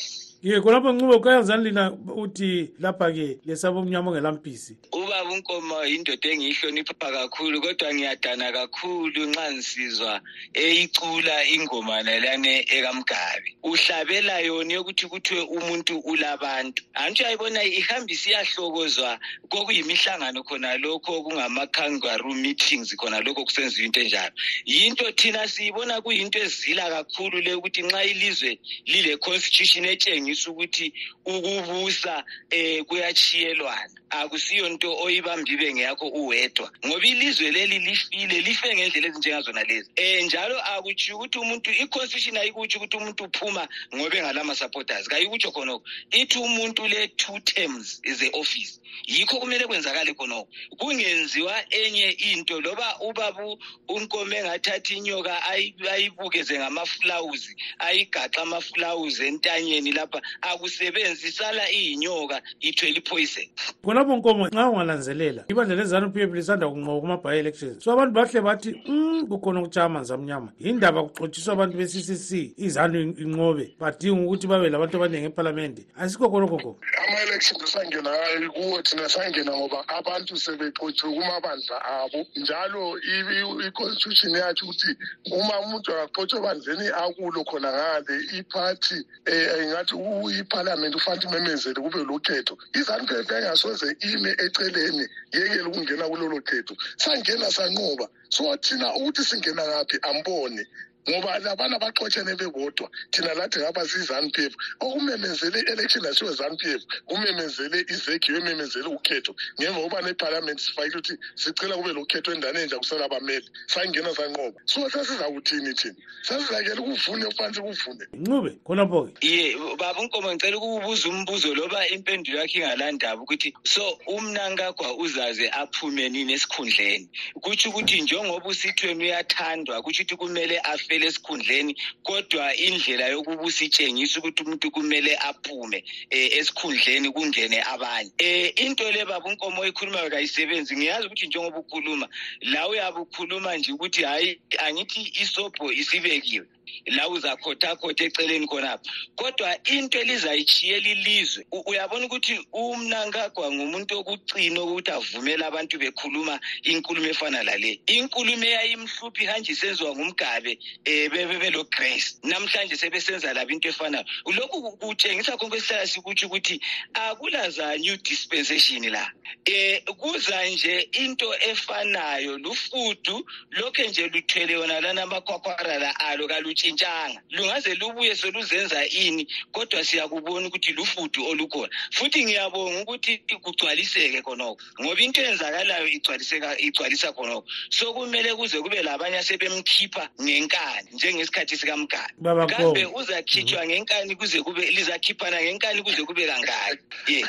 ye khonapho ncube kuyazani lina uthi lapha-ke lesaba omnyama ongelampisi ubaba unkoma yindoda engiyihlonipha kakhulu kodwa ngiyadana kakhulu nxa ngisizwa eyicula ingoma nalane ekamgabi. Uhlabela yona yokuthi kuthiwe umuntu ulabantu. Anti uyayibona ihamba isiyahlokozwa kokuyimihlangano khona lokho kungama-kangaroo meetings khona lokho kusenziwa into enjalo. Yinto thina siyibona kuyinto ezila kakhulu le ukuthi nxa ilizwe lile-constitution etshengisa ukuthi ukubusa um kuyachiyelwana akusiyo nto oyibamba ibe ngeyakho uwedwa ngoba ilizwe leli lifile life ngendlela ezinjengazona lezi. Um njalo akutshiyo ukuthi umuntu i-constitution ayikutsho ukuthi umuntu uphuma ngoba engalama-supporters kayikutsho khonoko ithi umuntu le-two terms ze-office yikho kumele kwenzakale khonoko kungenziwa enye into loba ubabu unkome engathatha inyoka ayibukeze ngamafulawuzi ayigaxa amafulawuzi entanyeni lapha akusebenzi isala iyinyoka ithwele ipoison khonapho nkomo nxa ungananzelela ibandla lezanu p f lisanda kunqoba kuma-by elections. So abantu bahle bathi um kukhona ukutshaya amanzi amnyama yindaba kuxotshiswa abantu be-ccc izanu inqobe. Badinga ukuthi babe labantu abaningi ephalamende asikho khonokho nkomo ama-election sangena kuwo thina sangena ngoba abantu sebexotshiwe kumabandla abo. Njalo i-constitution yatsho ukuthi uma umuntu angaxotshwa ebandleni akulo khona ngale. Iphathi um ngathi iphalamende ufanele imemezele kube lokhetho. Izanu p f engasoze ime eceleni yekele ukungena kulolo khetho sangena sanqoba so thina ukuthi singena ngaphi ambone. Ngoba labana baxotshene bebodwa thina lathi ngapha siyi-zanu p f okumemezele i-election yasiwe zanu p f kumemezele izegi yomemezele ukhetho. Ngemva kokuba nephalamenti sifakile ukuthi sicela kube lokhetho endaweni enja kusela abameli sangena sanqoba. So sesizakuthini thina? Sesizakela ukuvune phansi kuvune ncube khonapho-ke. Ye baba unkomo ngicela ukubuza umbuzo loba impendulo yakhe ingalandaba ukuthi so umnankagwa uzaze aphume nini esikhundleni? Kutsho ukuthi njengoba usithweni uyathandwa kutsho ukuthi kumele afele esikhundleni kodwa indlela yokuba usitshengisa ukuthi umuntu kumele aphume um esikhundleni kungene abanye. Um into le baba unkomo oyikhulumayo kayisebenzi. Ngiyazi ukuthi njengoba ukhuluma la uyabe ukhuluma nje ukuthi hhayi angithi isobho isibekiwe. La uzakhothakhoth eceleni khonapha. Kodwa into elizayitshiyela ilizwe u- uyabona ukuthi umnankagwa ngumuntu okugcina ukuthi avumele abantu bekhuluma inkulumo efana lale inkulumo eyayimhluphi ihanje isenziwa ngumgabe um bebelograce namhlanje sebesenza labo into efanayo lokhu ku- kutshengisa konke esihlala sikutsho ukuthi akulaza new dispensation la. Um kuza nje into efanayo lufudu lokhe nje luthwele yona lana amakhwakhwarala alo kalutshintshanga lungaze lubuye soluzenza ini kodwa siyakubona ukuthi lufudu olukhona. Futhi ngiyabonga ukuthi kugcwaliseke khonoko ngoba into eyenzakalayo igcwaliseka igcwalisa khonoko so kumele kuze kube labanye asebemkhipha ngenkani njengesikhathi sikamgani kambe uzakhitshwa ngenkani kuze kube lizakhiphana ngenkani kuze kube kangaki? Ye.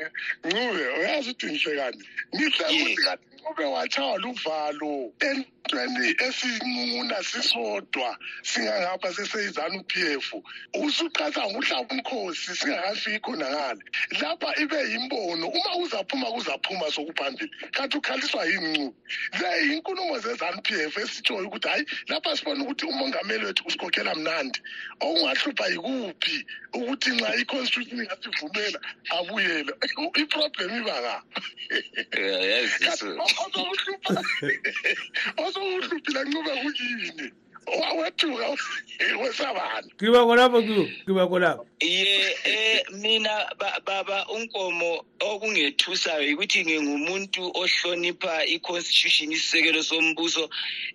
Ncube uyazi ngihle ukuthi kanti ncube watshaywa luvalo entweni esincuna sisodwa singangapha seseyizanu p f usuqatha ngokuhlaba umkhosi singakafiki khona ngale lapha ibe yimbono uma kuzaphuma kuzaphuma sokuphambili kanti ukhaliswa yini ncube le yinkulumo zezanu p f esitshoyo ukuthi hhayi lapha sibona ukuthi umongameli wethu usikhokhela mnandi okungahlupha yikuphi ukuthi nxa i-constitution ingasivumela abuyele iproblem iba ngapha osokuhluphila ncube kuyini wawethuka wesabani kiba khonapho kiwo kiba khonapho ye eh mina ba- baba unkomo okungethusayo ukuthi ngingumuntu ohlonipha i-constitution isisekelo sombuso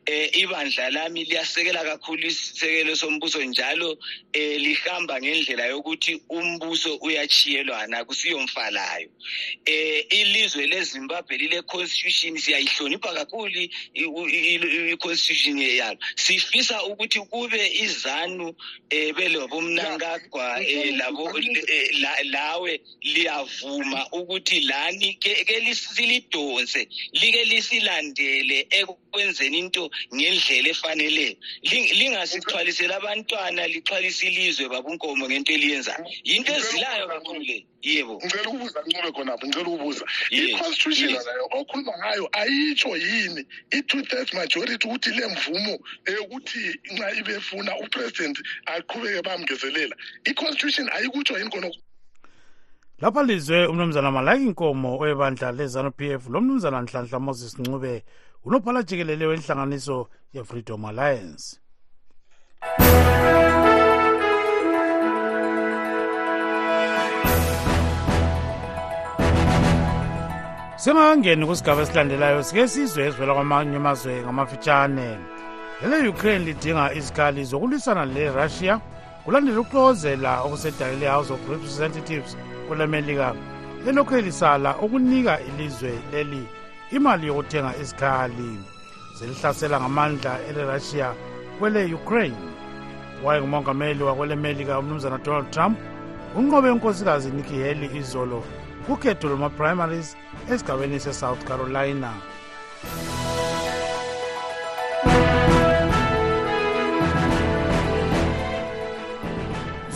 eh ibandla lami liyasekela kakhulu isisekelo sombuso njalo eh lihamba ngendlela yokuthi umbuso uyachiyelwana kusiyomfalayo eh ilizwe leZimbabwe lile constitution siyayihlonipha kakhulu i-constitution yalo sifisa ukuthi kube izanu eh belobumnankagwa eh labo eh, la- lawe liyavuma ukuthi lani ke ke lisilidonse like lisilandele ekwenzeni into ngendlela efaneleyo Ling- lingasixhwalisela abantwana lixhwalise ilizwe babunkomo ngento eliyenzayo. Yinto ezilayo kakhulu le. yebo. Ngicela ukubuza ncube khonapho ngicela ukubuza. I-constitution leyo okhuluma ngayo ayitsho yini? I-two thirds majority ukuthi le mvumo eyokuthi nxa ibefuna upresident aqhubeke bamngezelela i-constitution ayikutsho yini khonoko lapha lizwe umnumzana malaki inkomo webandla lezanu p f lo mnumzana nhlanhla moses ncube unophala jikelele wenhlanganiso ye-freedom alliance. Singakangeni kusigaba esilandelayo sike sizwe ezivela kwamanye amazwe ngamafitshane. Lele ukraine lidinga izikhali zokulwisana le-russia kulandela ukuxokozela okusedale le-house of representatives kwelemelika elokhu elisala ukunika ilizwe leli imali yokuthenga izikhali zelihlasela ngamandla ele-russia kwele-ukraine. Wayengumongameli wakwele melika umnumzana donald trump unqobe unkosikazi nikki haley izolo kukhetho lwama-primaries esigabeni sesouth carolina.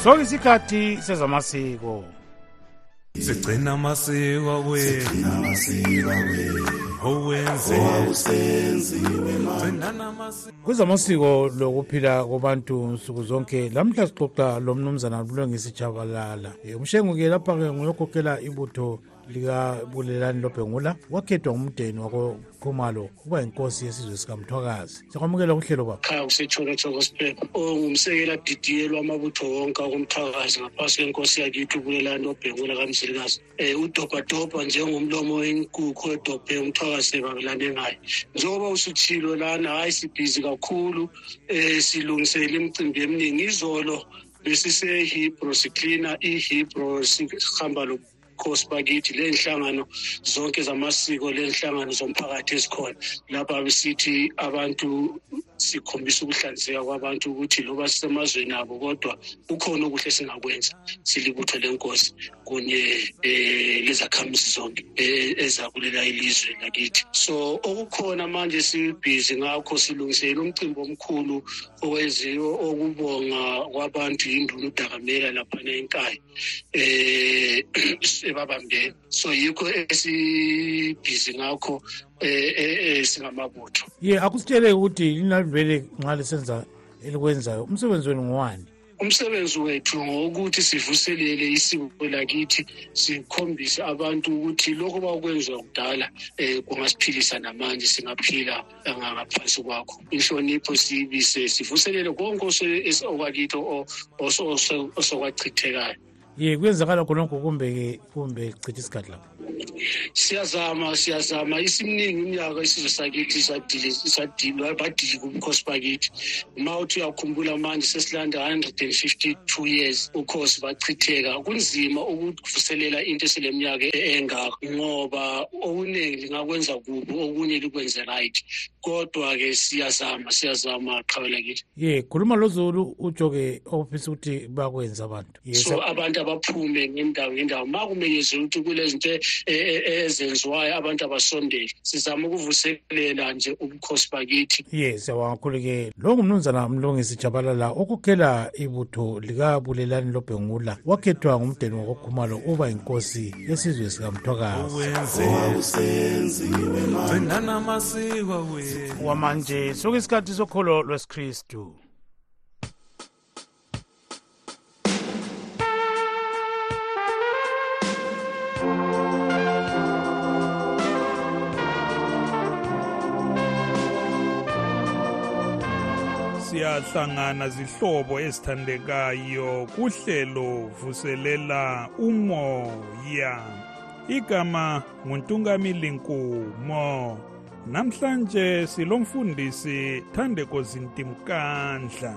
Sokisikhathi sezamasiko. Sigcina amasiko awethu kuzamasiko lokuphila kubantu nsuku zonke lamhla sixoxa lomnumzana bulungisi jabalala. Umshengu-ke lapha-ke nguyokhokhela ibutho likabulelani lobhengula wakhethwa ngumdeni wakokhumalo ukuba yinkosi yesizwe sikamthwakazi. Siyakwamukela kuhlelo baba khaya kusetshonetsho gospel ongumsekela didiye lwamabutho wonke akomthwakazi ngaphansi kwenkosi yakithi ubulelani lobhengula kamzilikazi. Um udobhadobha njengomlomo wenkukhu edobhe umthwakazi sebabelane ngayo njengoba usutshilo lana hhayi sibhizi kakhulu um silungisela imicimbi eminingi. Izolo besisehebro siklina ihebro sihamba khosi bakithi le nhlangano zonke zamasiko le nhlangano zomphakathi ezikhona lapha besithi abantu sikhombisa ukuhlanzeka kwabantu ukuthi loba sisemazweni abo kodwa kukhona okuhle singakwenza. Silibutho lenkosi kunye um lezakhamuzi zonke eh, ezakulela ilizwe lakithi. So okukhona manje sibhizi ngakho silungisela umcimbi omkhulu owenziwe okubonga kwabantu yinduna udakamela laphana enkayi um ebabambeni so yikho esibhizi ngakho um singamabutho. Ye akusitshele ukuthi lina vele nxa lisenza elikwenzayo. Umsebenzi wenu ngowani? Umsebenzi wethu ngowokuthi sivuselele isiko lakithi sikhombise abantu ukuthi lokho bakwenziwa kudala um kungasiphilisa namanje singaphila ngaphansi kwakho inhlonipho siyibise sivuselele konke ose- okwakithi o- oso- oso- osokwachithekayo ye kuyenzakala khonokho kumbe kumbe chitha isikhathi lapho siyazama siyazama. Isimningi iminyaka isizwe sakithi badili kubukhosi bakithi. Ma uthi uyakhumbula manje sesilanda 152 years ukhosi bachitheka. Kunzima ukuvuselela into eseleminyaka engaka ngoba okuningi lingakwenza kubi okunye likwenze right. Kodwa-ke siyazama siyazama qhawela kithi. Ye khuluma lozulu utsho-ke ofisa ukuthi bakwenza abantu. Ye, so sa- abantu abaphume ngendawo ngendawo. Ma kumenyezela ukuthi kulezinto e- e- e- ezenziwayo abantu abasondele. Sizama ukuvuselela nje ubukhosi bakithi. Ye siyabonga kakhulu-ke lo ngumnumzana mlungisi jabalala okhokhela ibutho likabulelani lobhengula. Wakhethwa ngumdeni wakokhumalo uba yinkosi yesizwe sikamthwakazi. wamanje. Soke isikhathi sokholo lwesikristu. Siyahlangana zihlobo ezithandekayo kuhlelo vuselela umoya. Igama nguntungamilinkumo namhlanje silomfundisi thandeko zintimkandla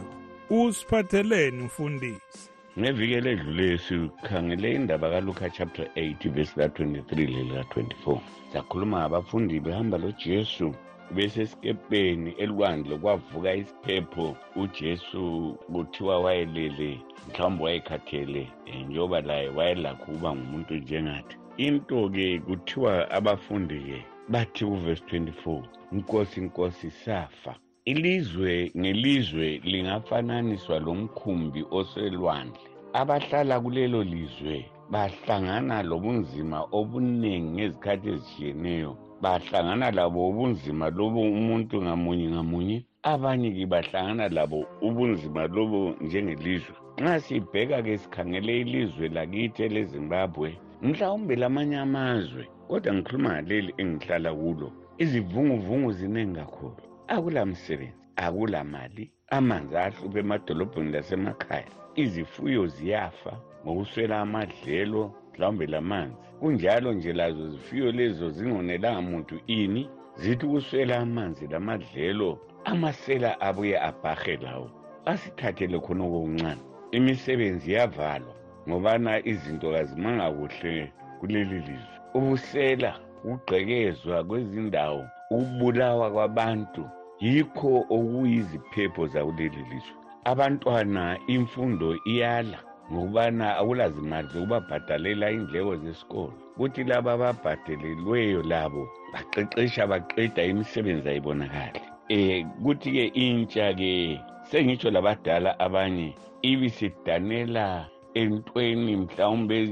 usiphatheleni mfundisi ngeviki eledlule sikhangele indaba kaluka chapter 8 verse la-23 lelika-24 sakhuluma ngabafundi behamba lojesu besesikepeni elwandle kwavuka isiphepho. Ujesu kuthiwa wayelele mhlawumbe wayekhathele um njengoba laye wayelakho ukuba ngumuntu njengathi. Into-ke kuthiwa abafundi-ke bathi kuvesi 24 nkosi nkosi safa. Ilizwe ngelizwe lingafananiswa lomkhumbi oselwandle. Abahlala kulelo lizwe bahlangana lobunzima obuningi ngezikhathi ezitshiyeneyo. Bahlangana labo ubunzima lobo umuntu ngamunye ngamunye abanye-ke bahlangana labo ubunzima lobo njengelizwe. Nxa sibheka-ke sikhangele ilizwe lakithi elezimbabwe mhlawumbe lamanye amazwe kodwa ngikhuluma ngaleli engihlala kulo izivunguvungu ziningi kakhulu. Akula msebenzi akula mali amanzi ahlupha emadolobheni lasemakhaya izifuyo ziyafa ngokuswela amadlelo mhlawumbe lamanzi. Kunjalo nje lazo zifuyo lezo zingonelanga muntu ini zithi ukuswela amanzi lamadlelo amasela abuye abhahe lawo. Asithathele khonoko okuncane imisebenzi yavalwa ngobana izinto kazimanga kuhle kuleli lizwe. Ubusela ukugqekezwa kwezindawo ukubulawa kwabantu yikho okuyiziphepho zakuleli lizwe. Abantwana imfundo iyala ngokubana akulazimali zokubabhadalela indleko zesikolo. Kuthi laba ababhadelelweyo labo baqeqesha baqeda imisebenzi ayibonakali. Um kuthi-ke intsha-ke sengitsho labadala abanye ibisidanela entweni mhlawumbe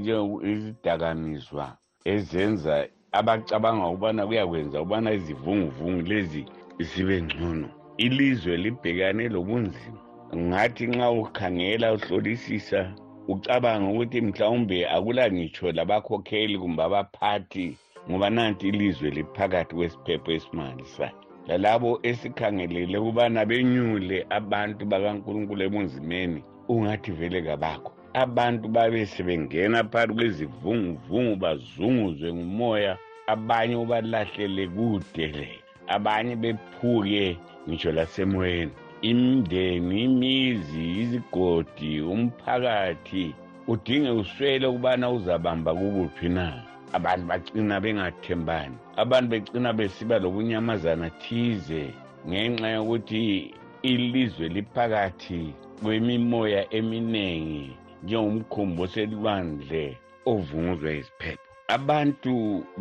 izidakamizwa ezenza abacabanga ukubana kuyakwenza ukubana izivunguvungu lezi zibe ngcono. Ilizwe libhekane lobunzima. Ngathi nxa ukhangela uhlolisisa ucabanga ukuthi mhlawumbe akula ngitsho labakhokheli kumbe abaphathi ngoba nanti ilizwe liphakathi kwesiphepho esimangalisayo. Lalabo esikhangelele ukubana benyule abantu bakankulunkulu ebunzimeni ungathi vele kabakho abantu babe sebengena phakathi kwezivunguvungu bazunguzwe ngumoya abanye ubalahlele kude le. Abanye bephuke ngitsho lasemoyeni. Imindeni imizi izigodi umphakathi udinge uswele ukubana uzabamba kukuphi na. Abantu bagcina bengathembani. Abantu begcina besiba lokunyamazana thize ngenxa yokuthi ilizwe liphakathi kwemimoya eminingi njengomkhumbi oselwandle ovunguzwa iziphepho abantu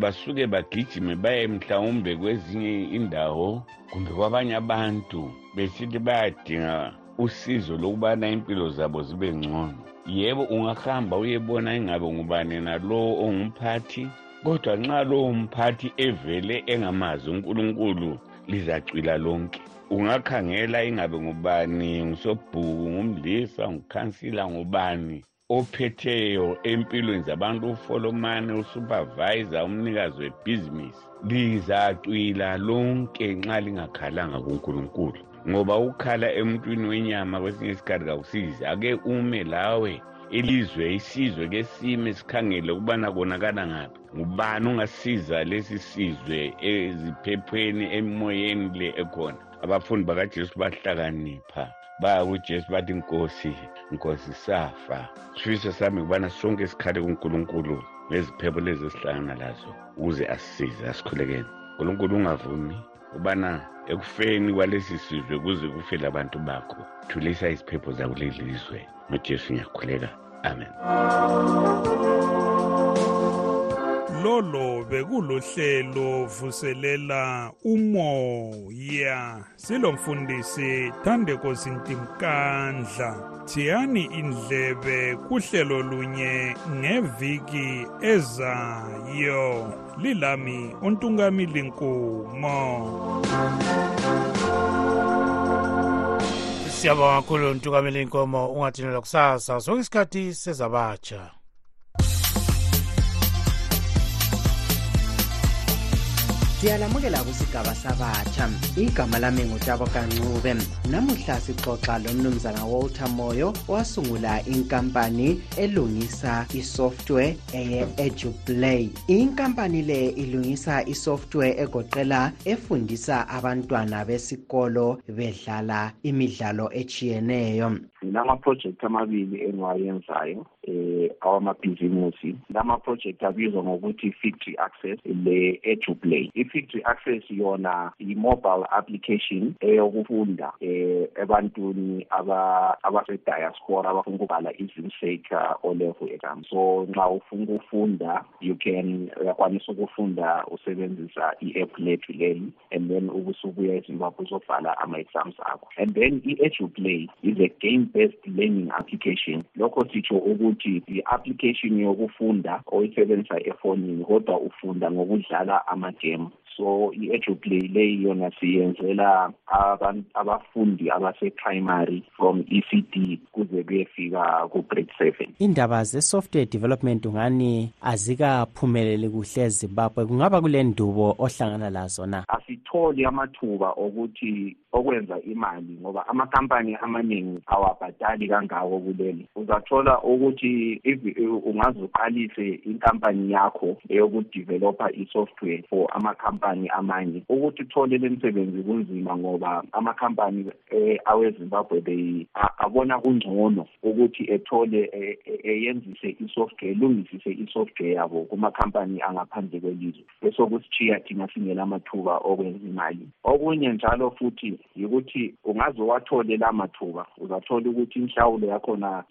basuke bagijime baye mhlawumbe kwezinye indawo kumbe kwabanye abantu besithi bayadinga usizo lokubana impilo zabo zibe ngcono. Yebo ungahamba uyebona ingabe ngubani nalowo ongumphathi kodwa nxa lowo mphathi evele engamazi unkulunkulu lizacwila lonke. Ungakhangela ingabe ngubani ngusobhuku ngumlisa ngukhansila ngubani ophetheyo empilweni zabantu ufolomane usupervisor umnikazi webhizinisi. Lizacwila lonke nxa lingakhalanga kunkulunkulu ngoba ukukhala emntwini wenyama kwesinye isikhathi kakusizi ake ume lawe ilizwe isizwe ke sime sikhangele ukubana konakala ngaphi. Ngubani ungasiza lesi sizwe eziphephweni emoyeni le ekhona? Abafundi bakajesu bahlakanipha. Baya kujesu bathi nkosi nkosi safa. Sifiso sami kubana sonke sikhale kunkulunkulu ngeziphepho lezi esihlangana lazo ukuze asisize asikhulekeni nkulunkulu ungavumi ubana ekufeni kwalesi sizwe kuze kufele abantu bakho. Thulisa iziphepho zakuleli lizwe. Ngojesu ngiyakhuleka. Amen lolo bekulohlelo vuselela umoya. Silomfundisi Thandeko Sintimkandla thiyani indlebe kuhlelo lunye ngeviki ezayo. Lilami untungamili nkumo siyabonga kakhulu ntukamela inkomo ungathinelwa kusasa? Sonke isikhathi sezabatsha. Siyalamukela kusigaba sabatsha igama lami ngutabo kancube namuhla sixoxa lomnumzana walter moyo wasungula inkampani elungisa isoftware eye-eduplay inkampani le ilungisa isoftware egoqela efundisa abantwana besikolo bedlala imidlalo etshiyeneyo. Nginamaprojekthi amabili engiwayenzayo eh awamabhizimusi. Lama-project abizwa ngokuthi factory access le-eduplay i-factory access yona i-mobile application eyokufunda eh ebantwini abase-diaspora abafuna ukubhala izimseka o-level exam. So nxa ufuna ukufunda you can uyakwanisa ukufunda usebenzisa i-app lethu leli and then ubusubuya ezimbabwe uzobhala ama-exams akho. And then i-eduplay is a game based learning application. Lokho sitsho ukuthi i-application yokufunda oyisebenzisa efonini kodwa ufunda ngokudlala amagame. So i-eduplay leyi yona siyenzela abafundi abase-primary from ecd kuze kuyefika ku-grade seven. Indaba ze-software development ungani azikaphumeleli kuhle ezimbabwe? Kungaba kule ndubo ohlangana lazo na asitholi amathuba okuthi okwenza imali ngoba amakampani amaningi awabhadali kangako kuleli uzathola ukuthi ungaze uqalise inkampani yakho eyokudevelopha i-software for amakhampani amanye ukuthi uthole le msebenzi kunzima ngoba amakhampani awezimbabwe abona kungcono ukuthi ethole eyenzise i-software elungisise i-software yabo kumakhampani angaphandle kwelizwe. Besokusithiya thina singela amathuba okwenza imali. Okunye njalo futhi yikuthi ungaze wathole la mathuba uzathola ukuthi inhlawulo yakhona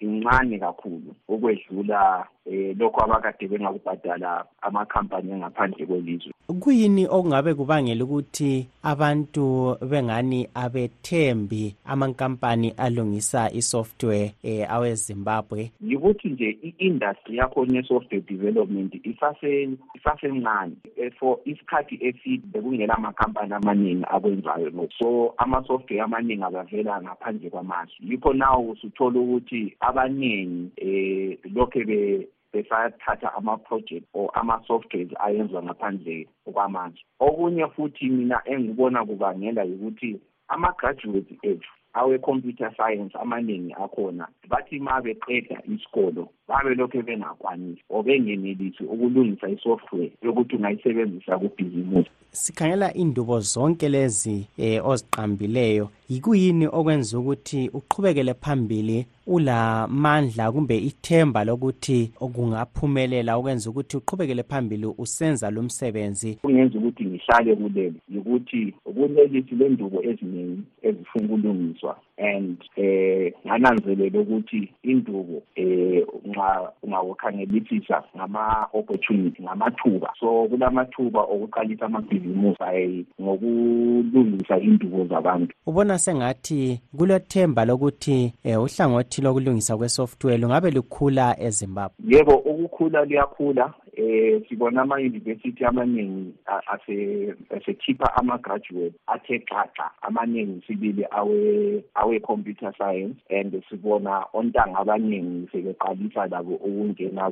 incane kakhulu ukwedlula um lokho abakade bengakubhadala amakhampani angaphandle kwelizwe. Kuyini okungabe kubangela ukuthi abantu bengani abethembi amankampani alungisa isoftware eh, awezimbabwe? Yikuthi nje i-industry yakhona ye-software development isasencane eh, for isikhathi eside bekungela amakhampani amaningi akwenzayo no so ama-software amaningi abavela ngaphandle kwamazwe yikho naw usuthola ukuthi abaningi um lokhe besathatha ama-project or ama-softwares ayenzwa ngaphandle kwamanje. Okunye futhi mina engibona kubangela ukuthi ama-graduates ethu awe-computer science amaningi akhona bathi ma beqeda isikolo babe lokhu bengakwanisi or bengenelisi ukulungisa isoftware yokuthi ungayisebenzisa kubhizimusi sikhangela indubo zonke lezi eh, oziqambileyo. Yikuyini okwenza ukuthi uqhubekele phambili ulamandla kumbe ithemba lokuthi kungaphumelela okwenza ukuthi uqhubekele phambili usenza lo msebenzi. Kungenza ukuthi ngihlale kulelo yikuthi kulelisi lendubo eziningi ezifuna ukulungiswa and eh ngananzelela ukuthi indubo eh ungawukhangelisisa ngama-opportunity ngamathuba. So kulamathuba okuqalisa amabhizimusi ngokulungisa indubo zabantu. Ubona sengathi kulethemba lokuthi um uhlangothi lokulungisa kwesoftware lungabe lukhula ezimbabwe? Yebo ukukhula luyakhula eh sibona ama-university amaningi asekhipha ama-graduate athe xaxa amaningi sibili awe-computer science and sibona ontanga abaningi sebeqalisa labo ukungena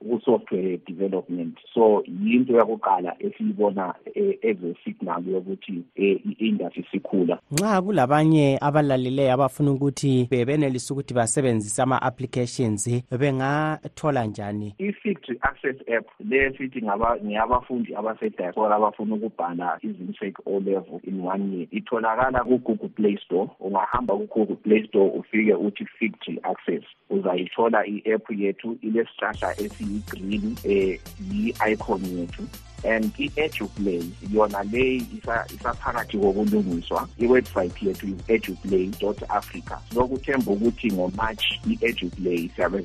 ku-software development. So yinto yakuqala esiyibona eze-signal yokuthi i-industry sikhula. Nxa kulabanye abalaleleyo abafuna ukuthi bebenelise ukuthi basebenzise ama-applications bengathola njani? I-factory access app le sithi ngeyabafundi abasediaspora abafuna ukubhala izimsek o level in one year. Itholakala ku-google play store. Ungahamba ku-google play store ufike uthi factory access. Uzayithola i-app yethu ilesihlahla esiyi-green um yi-icon yethu and i-eduplay yona le isaphakathi kokulungiswa iwebsite yethu i-eduplay africa. Sokuthemba ukuthi ngomarch i-eduplay siyabe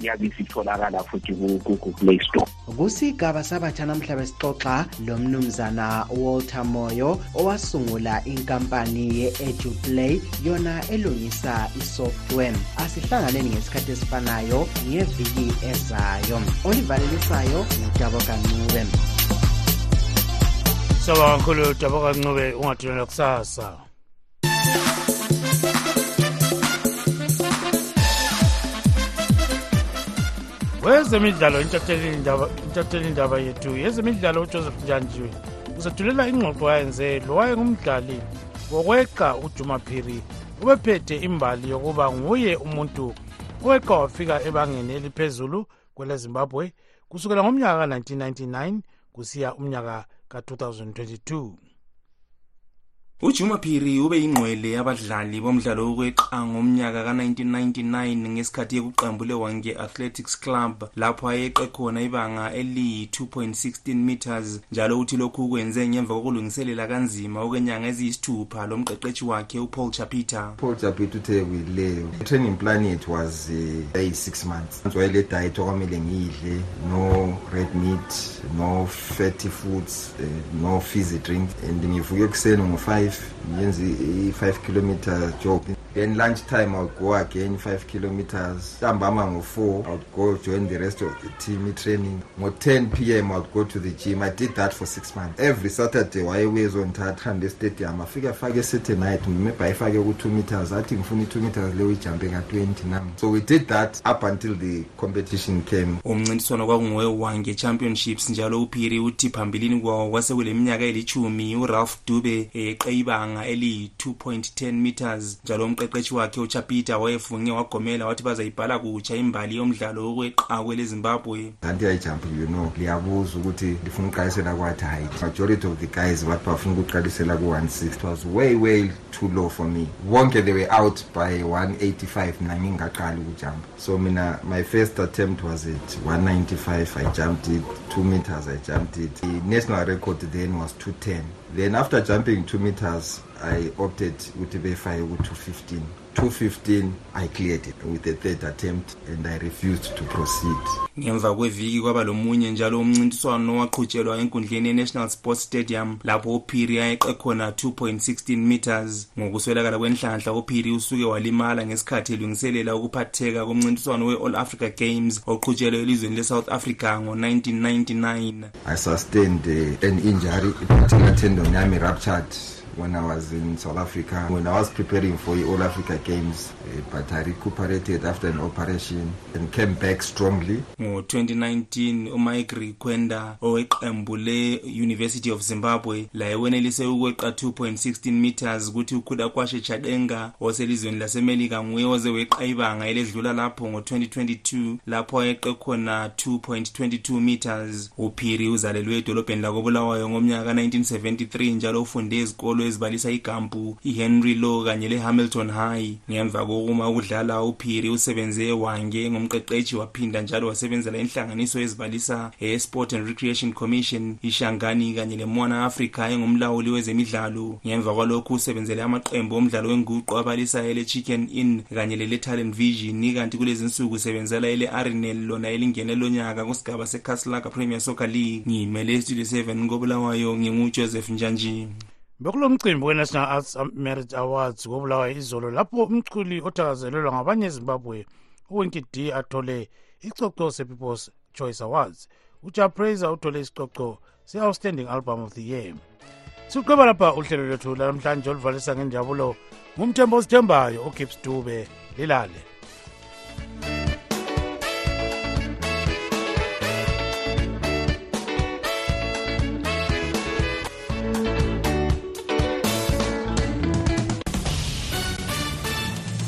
iyabe isitholakala futhi ku-google play store. Kusigaba sabatsha namhla besixoxa lo mnumzana walter moyo owasungula inkampani ye-eduplay yona elungisa isoftware. Asihlanganeni ngesikhathi esifanayo ngeviki ezayo olivalelisayo ngudabo kancube. Saba kakhulu dabo kancube ungathulela kusasa. Wezemidlalo intatheli indaba yethu yezemidlalo ujoseph njanjiwe usethulela ingxoxo yayenze lowaye ngumdlali wokweqa ujumaphiri ubephethe imbali yokuba nguye umuntu oweqa wafika ebangeni eliphezulu kwelezimbabwe kusukela ngomnyaka ka-1999 kusiya umnyaka ka-2022 ujuma phiri ube yingqwele yabadlali bomdlalo wokweqa ngomnyaka ka-1999 ngesikhathi yekuqambule wange athletics club lapho ayeqe khona ibanga eliyi-2.16 meters njalo uthi lokhu kwenze ngemva kokulungiselela kanzima okwenyanga eziyisithupha lomqeqeshi wakhe upaul chapita. Paul chapita uthe kuyileyo i-training plan yethu was uh, ayi-six months. Wayele diet okwamele ngiyidle no red meat no fatty foods uh, no fizzy drink and ngivuke ekuseni 5 5 kilometer jogging then lunchtime, i would go again five kilometers. Ntambama ngo-four i would go join the rest of the team i-training ngo-10 p m i would go to the gym. I did that for six months. Every saturday wayebuye ezondithatha hambe estadium afike afake esaturnight maybe ayifake ku-two meters. Athi ngifuna i-two meters leyo ijampe ka-twenty nam so we did that up until the competition came. Umncintiswano kwakungowe-wange championships njalo uphiri uthi phambilini kwawo minyaka elithumi uralph dube eqe ibanga eliyi-2.10 meters njalo umqeqeshi wakhe uchapita wayefunge wagomela wathi bazayibhala kutsha imbali yomdlalo wokweqa kwelezimbabwe anti yayijamp you know liyabuza ukuthi lifuna ukuqalisela kwathi height majority of the guys bathi bafuna ukuqalisela ku-160 it was way way too low for me. Bonke they were out by 185 mina ngingaqali ukujampa so mina my first attempt was at 195 i jumped it. 2 meters i jumped it. The national record then was 210 then after jumping 2 meters i opted ukuthi befake ku-215 215 i cleared it with the third attempt and i refused to proceed. Ngemva kweviki kwaba lomunye njalo umncintiswano owaqhutshelwa enkundleni ye-national sports stadium lapho uphiri ayeqe khona 2.16 meters. Ngokuswelakala kwenhlanhla uphiri usuke walimala ngesikhathi elungiselela ukuphatheka komncintiswano we-all africa games oqhutshelwe elizweni le-south africa ngo-1999 i sustained uh, an injury particular tendon yami ruptured. When I was in South Africa, when I was preparing for the All Africa Games, uh, but I recuperated after an operation and came back strongly. ngo-2019 umike rikwenda oweqembu le-university of zimbabwe laye wenelise ukweqa 2.16 meters ukuthi ukhula kwashe chadenga oselizweni lasemelika nguye oze weqa ibanga eledlula lapho ngo-2022 lapho ayeqe khona 2.22 meters uphiri uzalelwe edolobheni lakobulawayo ngomnyaka ka-1973 njalo ufunde ezikolo ezibalisa igampu ihenry law kanye lehamilton high. Ngemva kokuma ukudlala uphiri usebenze ewange ngomqeqeshi waphinda njalo wasebenzela inhlanganiso ezibalisa e-sport and recreation commission ishangani kanye lemona africa engumlawuli wezemidlalo. Ngemva kwalokhu usebenzele amaqembu omdlalo wenguqu abalisa ele-chicken inn kanye lele-talent vision. Ikanti kulezi nsuku usebenzela ele-arinel lona elingene lonyaka kusigaba secaslaga premier soccer league. Ngiyimele estudio 7 kobulawayo ngingujoseph njanji bekulo mcimbi we-national arts merit awards kobulawayo izolo lapho umculi othakazelelwa ngabanye ezimbabwe uwinki d athole icoco se-people's choice awards. Ujapraiser uthole isicoco se-outstanding album of the year. Siqweba lapha uhlelo lwethu lanamhlanje oluvalisa ngenjabulo ngumthembo osithembayo ugibbs dube. Lilale